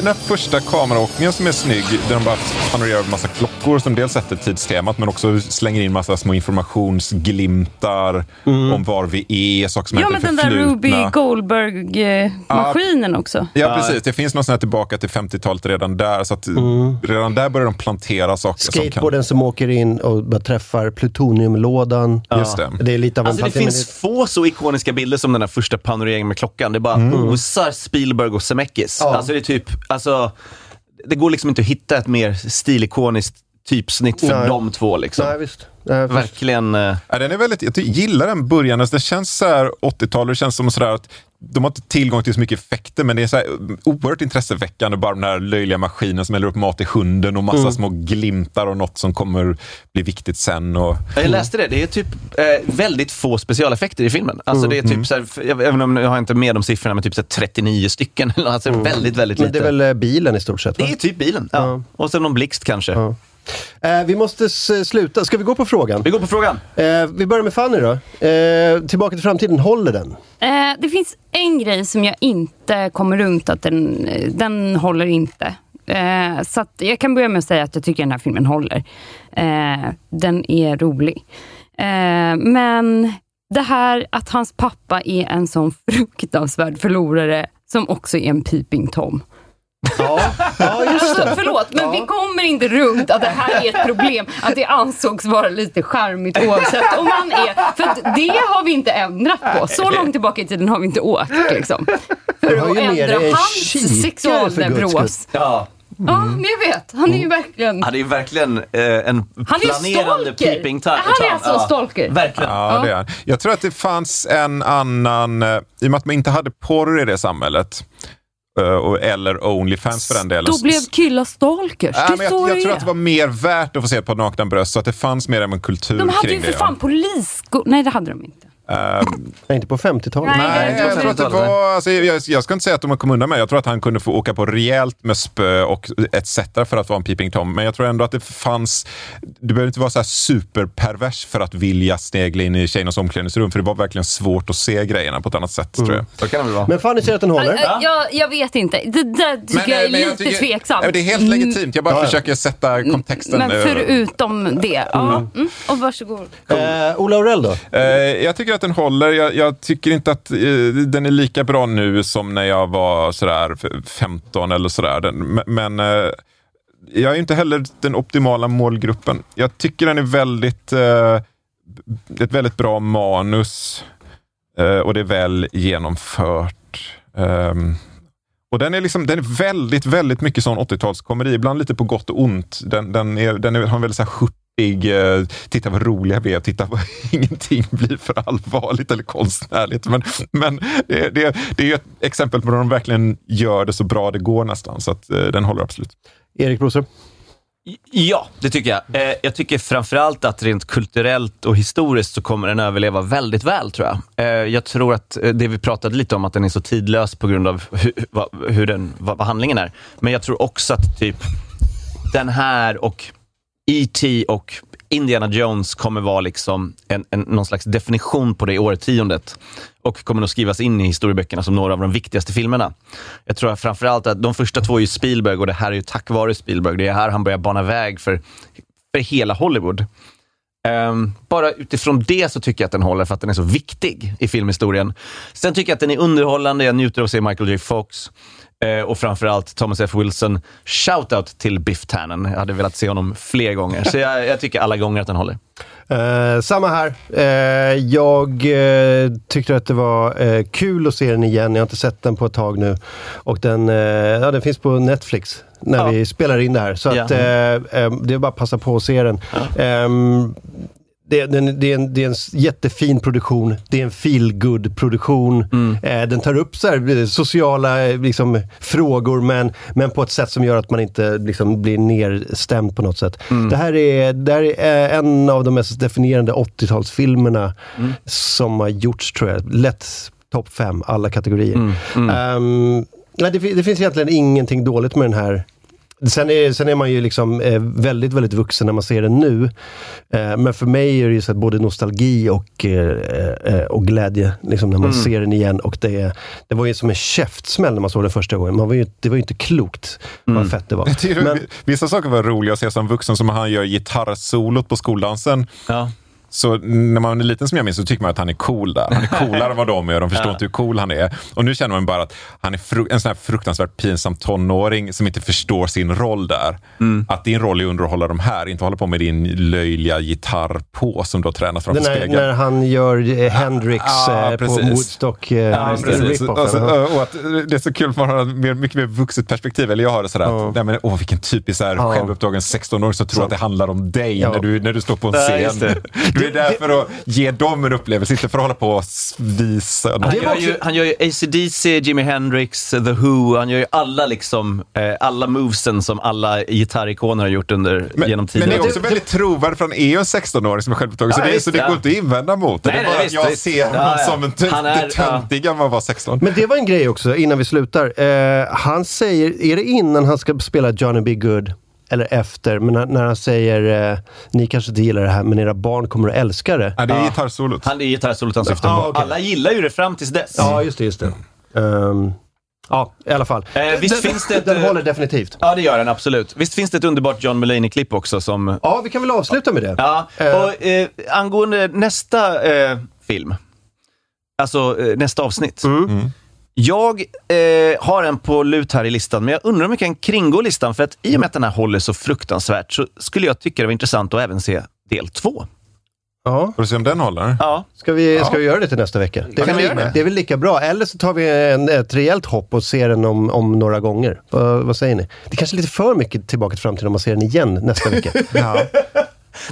Den här första kameraåkningen som är snygg, där de bara panorerar över massa klockor som dels sätter tidstemat men också slänger in massa små informationsglimtar om var vi är, saker som Ja, i men den där. Ruby Goldberg-maskinen också. Ja, precis. Det finns någon sån här tillbaka till 50-talet redan där. Så att redan där börjar de plantera saker som kan... Skateboarden som åker in och bara träffar plutoniumlådan. Just det. Det är lite av en Alltså det finns få så ikoniska bilder som den här första panoreringen med klockan. Det bara osar Spielberg och Zemeckis. Ja. Alltså det är typ, alltså, det går liksom inte att hitta ett mer stilikoniskt typsnitt för Nej. de två liksom. Nej, visst. Nej. Verkligen. eh, Ja, den är väldigt, jag gillar den början. Alltså, Det känns så här 80-tal, det känns som sådär att de har inte tillgång till så mycket effekter, men det är så här oerhört intresseväckande. Bara den här löjliga maskinen som häller upp mat i hunden och massa små glimtar och något som kommer bli viktigt sen. Och, Jag läste det, det är typ eh, väldigt få specialeffekter i filmen. Alltså det är typ så här, jag, även om jag har inte med de siffrorna, men typ så här 39 stycken. Alltså väldigt, väldigt lite. Men det är väl eh, bilen i stort sett? Va? Det är typ bilen, ja. Och sen någon blixt kanske. Eh, vi måste s- sluta. Ska vi gå på frågan? Vi går på frågan. Eh, vi börjar med Fanny då. Eh, tillbaka till framtiden, håller den? Eh, det finns en grej som jag inte kommer runt, att den, den håller inte. Eh, så att jag kan börja med att säga att jag tycker den här filmen håller. Eh, den är rolig. Eh, men det här att hans pappa är en sån fruktansvärd förlorare som också är en peeping Tom. Ja, ja just Alltså, det. förlåt, men vi kommer inte runt att det här är ett problem. Att det ansågs vara lite charmigt oavsett om man är... För det har vi inte ändrat på. Så långt tillbaka i tiden har vi inte åkt. Liksom. För att ändra hans sexualneuros. Ja. Ja, men jag vet. Han är ju verkligen... Han är ju verkligen eh, en Han planerande stalker. peeping tom. Han är alltså en stalker. Verkligen. Ja, det är han. Jag tror att det fanns en annan, eh, i och med att man inte hade porr i det samhället, eller Onlyfans för den delen. Då blev killar stalkers. Ja, det är men jag, jag det tror att det var mer värt att få se ett par nakna bröst, så att det fanns mer av en kultur De hade ju kring för det. fan polissko... Nej, det hade de inte. Ehm, inte på 50-talet. Nej, Nej, är jag tror att det var, alltså, jag, jag ska inte säga att de kom undan med Jag tror att han kunde få åka på rejält med spö och etc. för att vara en peeping tom. Men jag tror ändå att det fanns, du behöver inte vara så här superpervers för att vilja snegla in i tjejernas omklädningsrum. För det var verkligen svårt att se grejerna på ett annat sätt tror jag. Så kan det vara. Men Fanny säger att den håller. Äh, Jag, jag vet inte. Det där tycker jag är men lite tveksamt. Ja, det är helt legitimt. Jag bara Ja, ja. försöker sätta kontexten. Men eh, förutom det. Ja. Mm. Och varsågod. Eh, Ola Aurell då? Eh, jag tycker att att den håller. Jag, jag tycker inte att eh, den är lika bra nu som när jag var sådär 15 eller sådär. Den, men eh, jag är inte heller den optimala målgruppen. Jag tycker den är väldigt, eh, ett väldigt bra manus eh, och det är väl genomfört. Ehm, och den är, liksom, den är väldigt, väldigt mycket sån 80-talskomedi, ibland lite på gott och ont. Den, den, är, den är, har en väldigt så här hurtig, titta vad roliga vi är, titta vad ingenting blir för allvarligt eller konstnärligt. Men, men det, det, det är ett exempel på när de verkligen gör det så bra det går nästan, så att, eh, den håller absolut. Erik Broström? Ja, det tycker jag. Eh, jag tycker framförallt att rent kulturellt och historiskt så kommer den överleva väldigt väl, tror jag. Eh, jag tror att eh, det vi pratade lite om, att den är så tidlös på grund av hur, vad, hur den, vad, vad handlingen är. Men jag tror också att typ den här och E.T. och Indiana Jones kommer vara liksom en, en, någon slags definition på det årtiondet och kommer nog skrivas in i historieböckerna som några av de viktigaste filmerna. Jag tror framförallt att de första två är ju Spielberg och det här är ju tack vare Spielberg. Det är här han börjar bana väg för, för hela Hollywood. Um, bara utifrån det så tycker jag att den håller för att den är så viktig i filmhistorien. Sen tycker jag att den är underhållande. Jag njuter av att se Michael J Fox eh, och framförallt Thomas F. Wilson. Shoutout till Biff Tannen. Jag hade velat se honom fler gånger. Så jag, jag tycker alla gånger att den håller. Eh, samma här. Eh, jag eh, tyckte att det var eh, kul att se den igen. Jag har inte sett den på ett tag nu. Och den, eh, ja, den finns på Netflix när vi spelar in det här. Så Ja. att, det är bara att passa på att se den. Ehm, det, den, det, är en, det är en jättefin produktion. Det är en feel produktion eh, Den tar upp så här, eh, sociala eh, liksom, frågor men, men på ett sätt som gör att man inte liksom, blir nerstämd på något sätt. Det här är, det här är eh, en av de mest definierande 80-talsfilmerna som har gjorts tror jag. Lätt topp fem, alla kategorier. Ehm, nej, det, det finns egentligen ingenting dåligt med den här Sen är, sen är man ju liksom eh, väldigt, väldigt vuxen när man ser den nu. Eh, men för mig är det ju så att både nostalgi och, eh, och glädje liksom när man Mm. ser den igen. Och det, det var ju som en käftsmäll när man såg den första gången. Man var ju, det var ju inte klokt vad fett det var. Men, Vissa saker var roliga att se som vuxen, som han gör gitarrsolot på skoldansen. Ja. Så när man är liten som jag minns så tycker man att han är cool där. Han är coolare än vad de är. De förstår Ja. inte hur cool han är. Och nu känner man bara att han är en sån här fruktansvärt pinsam tonåring som inte förstår sin roll där. Mm. Att din roll är att underhålla de här, inte hålla på med din löjliga gitarr på som du har tränat framför den spegeln. när han gör eh, Hendrix Ja, eh, på. Woodstock. Eh, Ja, rip-off, Och, så, och att det är så kul för man har ett mer, mycket mer vuxet perspektiv. Eller jag har det sådär att, nej men, åh, vilken typisk så här, självupptagen 16-åring som tror att det handlar om dig Ja. när, du, när du står på en scen. det. Du är där för att ge dem en upplevelse, inte för att hålla på och visa. Han Det gör, ju, han gör ju AC/DC, Jimi Hendrix, The Who. Han gör ju alla, liksom, eh, alla movesen som alla gitarrikoner har gjort under, Men, genom men tiden. det är också väldigt trovärdigt för han är ju en 16-åring som är självupptagen. så Ja, det, visst, så det ja. går inte att invända mot. det Nej, är nej, bara att jag visst. ser honom Ja, ja. som en Han är- det töntiga man var 16. Men det var en grej också innan vi slutar. Eh, han säger, är det innan han ska spela Johnny B. Good? Eller efter, men när, när han säger eh, ni kanske inte gillar det här men era barn kommer att älska det. Ja, det är gitarrsolot. Han är gitarrsolot han syftar Ja, på. Alla gillar ju det fram tills dess. Ja, just det. Just det. Ehm, ja, i alla fall. Eh, visst den, finns det ett, den eh, håller definitivt. Ja, det gör den absolut. Visst finns det ett underbart John Mulaney-klipp också som... Ja, vi kan väl avsluta med det. Ja, Eh. och eh, angående nästa eh, film, alltså eh, nästa avsnitt. Mm. Jag eh, har en på lut här i listan, men jag undrar om jag kan kringgå listan. För att i och med att den här håller så fruktansvärt så skulle jag tycka det var intressant att även se del två. Ja. Får du se om den håller? Ja. Ska vi, Ja. ska vi göra det till nästa vecka? Det är, Kan vi väl, göra det? det är väl lika bra. Eller så tar vi en, ett rejält hopp och ser den om, om några gånger. Vad, vad säger ni? Det är kanske är lite för mycket Tillbaka till framtiden om man ser den igen nästa vecka.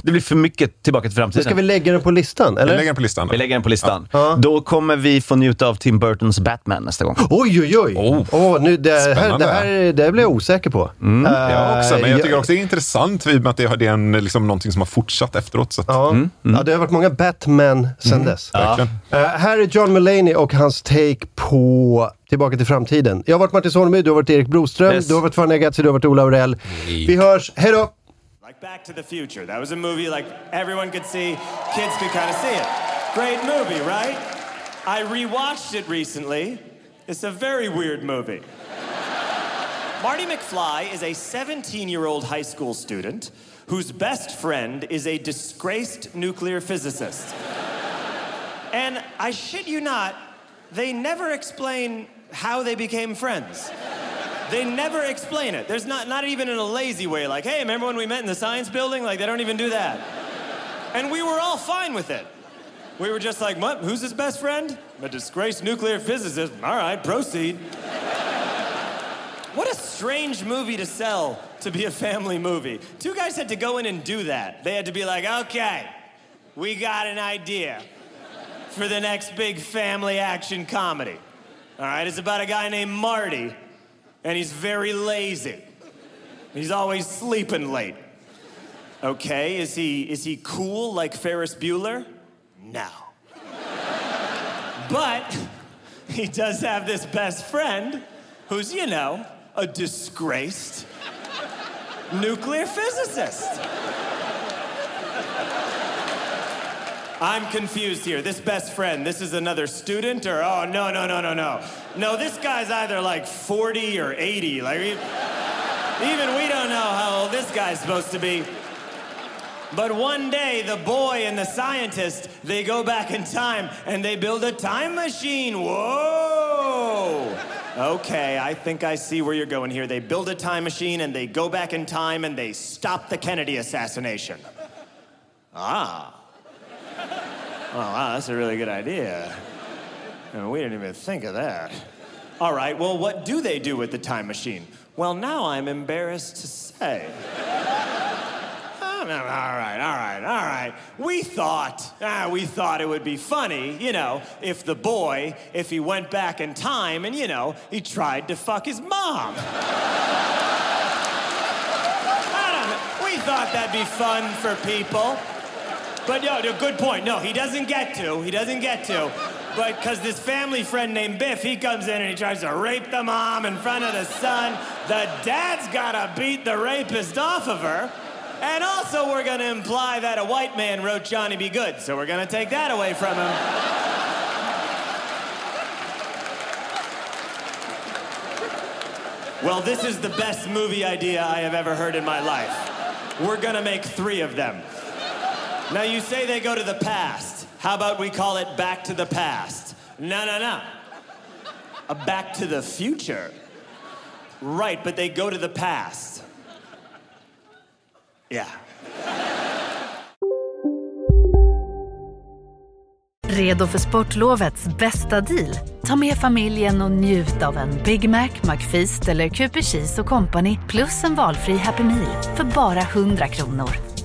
Det blir för mycket Tillbaka till Så framtiden. ska vi lägga den på listan? Eller? Vi lägger den på listan. Vi lägger den på listan. Då kommer vi få njuta av Tim Burtons Batman nästa gång. Oj, oj, oj! Åh, nu, det, här, Spännande. det här det blir jag osäker på. Mm. Eh, Jag också, men jag tycker jag- också det är intressant i och med att det är en, liksom, någonting som har fortsatt efteråt. Så att, Ja, ja, det har varit många Batman sen dess. verkligen. Eh, här är John Mulaney och hans take på Tillbaka till framtiden. Jag har varit Martin Soneby, du har varit Erik Broström, Yes. du har varit Fanny Agazzi, du har varit Ola Aurell. Vi hörs, hej då! Back to the Future. That was a movie like everyone could see, kids could kind of see it. Great movie, right? I rewatched it recently. It's a very weird movie. Marty McFly is a 17 year old high school student whose best friend is a disgraced nuclear physicist. And I shit you not, they never explain how they became friends. They never explain it. There's not, not even in a lazy way, like, hey, remember when we met in the science building? Like, they don't even do that. And we were all fine with it. We were just like, what? Who's his best friend? A disgraced nuclear physicist. All right, proceed. What a strange movie to sell to be a family movie. Two guys had to go in and do that. They had to be like, okay, we got an idea for the next big family action comedy. All right, it's about a guy named Marty, and he's very lazy. He's always sleeping late. Okay, is he is he cool like Ferris Bueller? No. But he does have this best friend who's, you know, a disgraced nuclear physicist. I'm confused here. This best friend, this is another student or oh no no no no no. No, this guy's either like 40 or 80. Like even we don't know how old this guy's supposed to be. But one day, the boy and the scientist, they go back in time and they build a time machine. Whoa! Okay, I think I see where you're going here. They build a time machine and they go back in time and they stop the Kennedy assassination. Ah. Oh, wow, that's a really good idea. And we didn't even think of that. All right, well, what do they do with the time machine? Well, now I'm embarrassed to say. No, All right, all right, all right. We thought, ah, we thought it would be funny, you know, if the boy, if he went back in time and, you know, he tried to fuck his mom. I. We thought that'd be fun for people. But no, no, good point. No, he doesn't get to. He doesn't get to. But because this family friend named Biff, he comes in and he tries to rape the mom in front of the son. The dad's gotta beat the rapist off of her. And also, we're gonna imply that a white man wrote Johnny Be Good, so we're gonna take that away from him. Well, this is the best movie idea I have ever heard in my life. We're gonna make three of them. Now, you say they go to the past. How about we call it Back to the Past? No, no, no. A Back to the Future. Right, but they go to the past. Yeah. Redo för sportlovets bästa deal? Ta med familjen och njut av en Big Mac, McFeast eller Cooper Cheese och Company plus en valfri Happy Meal för bara 100 kronor.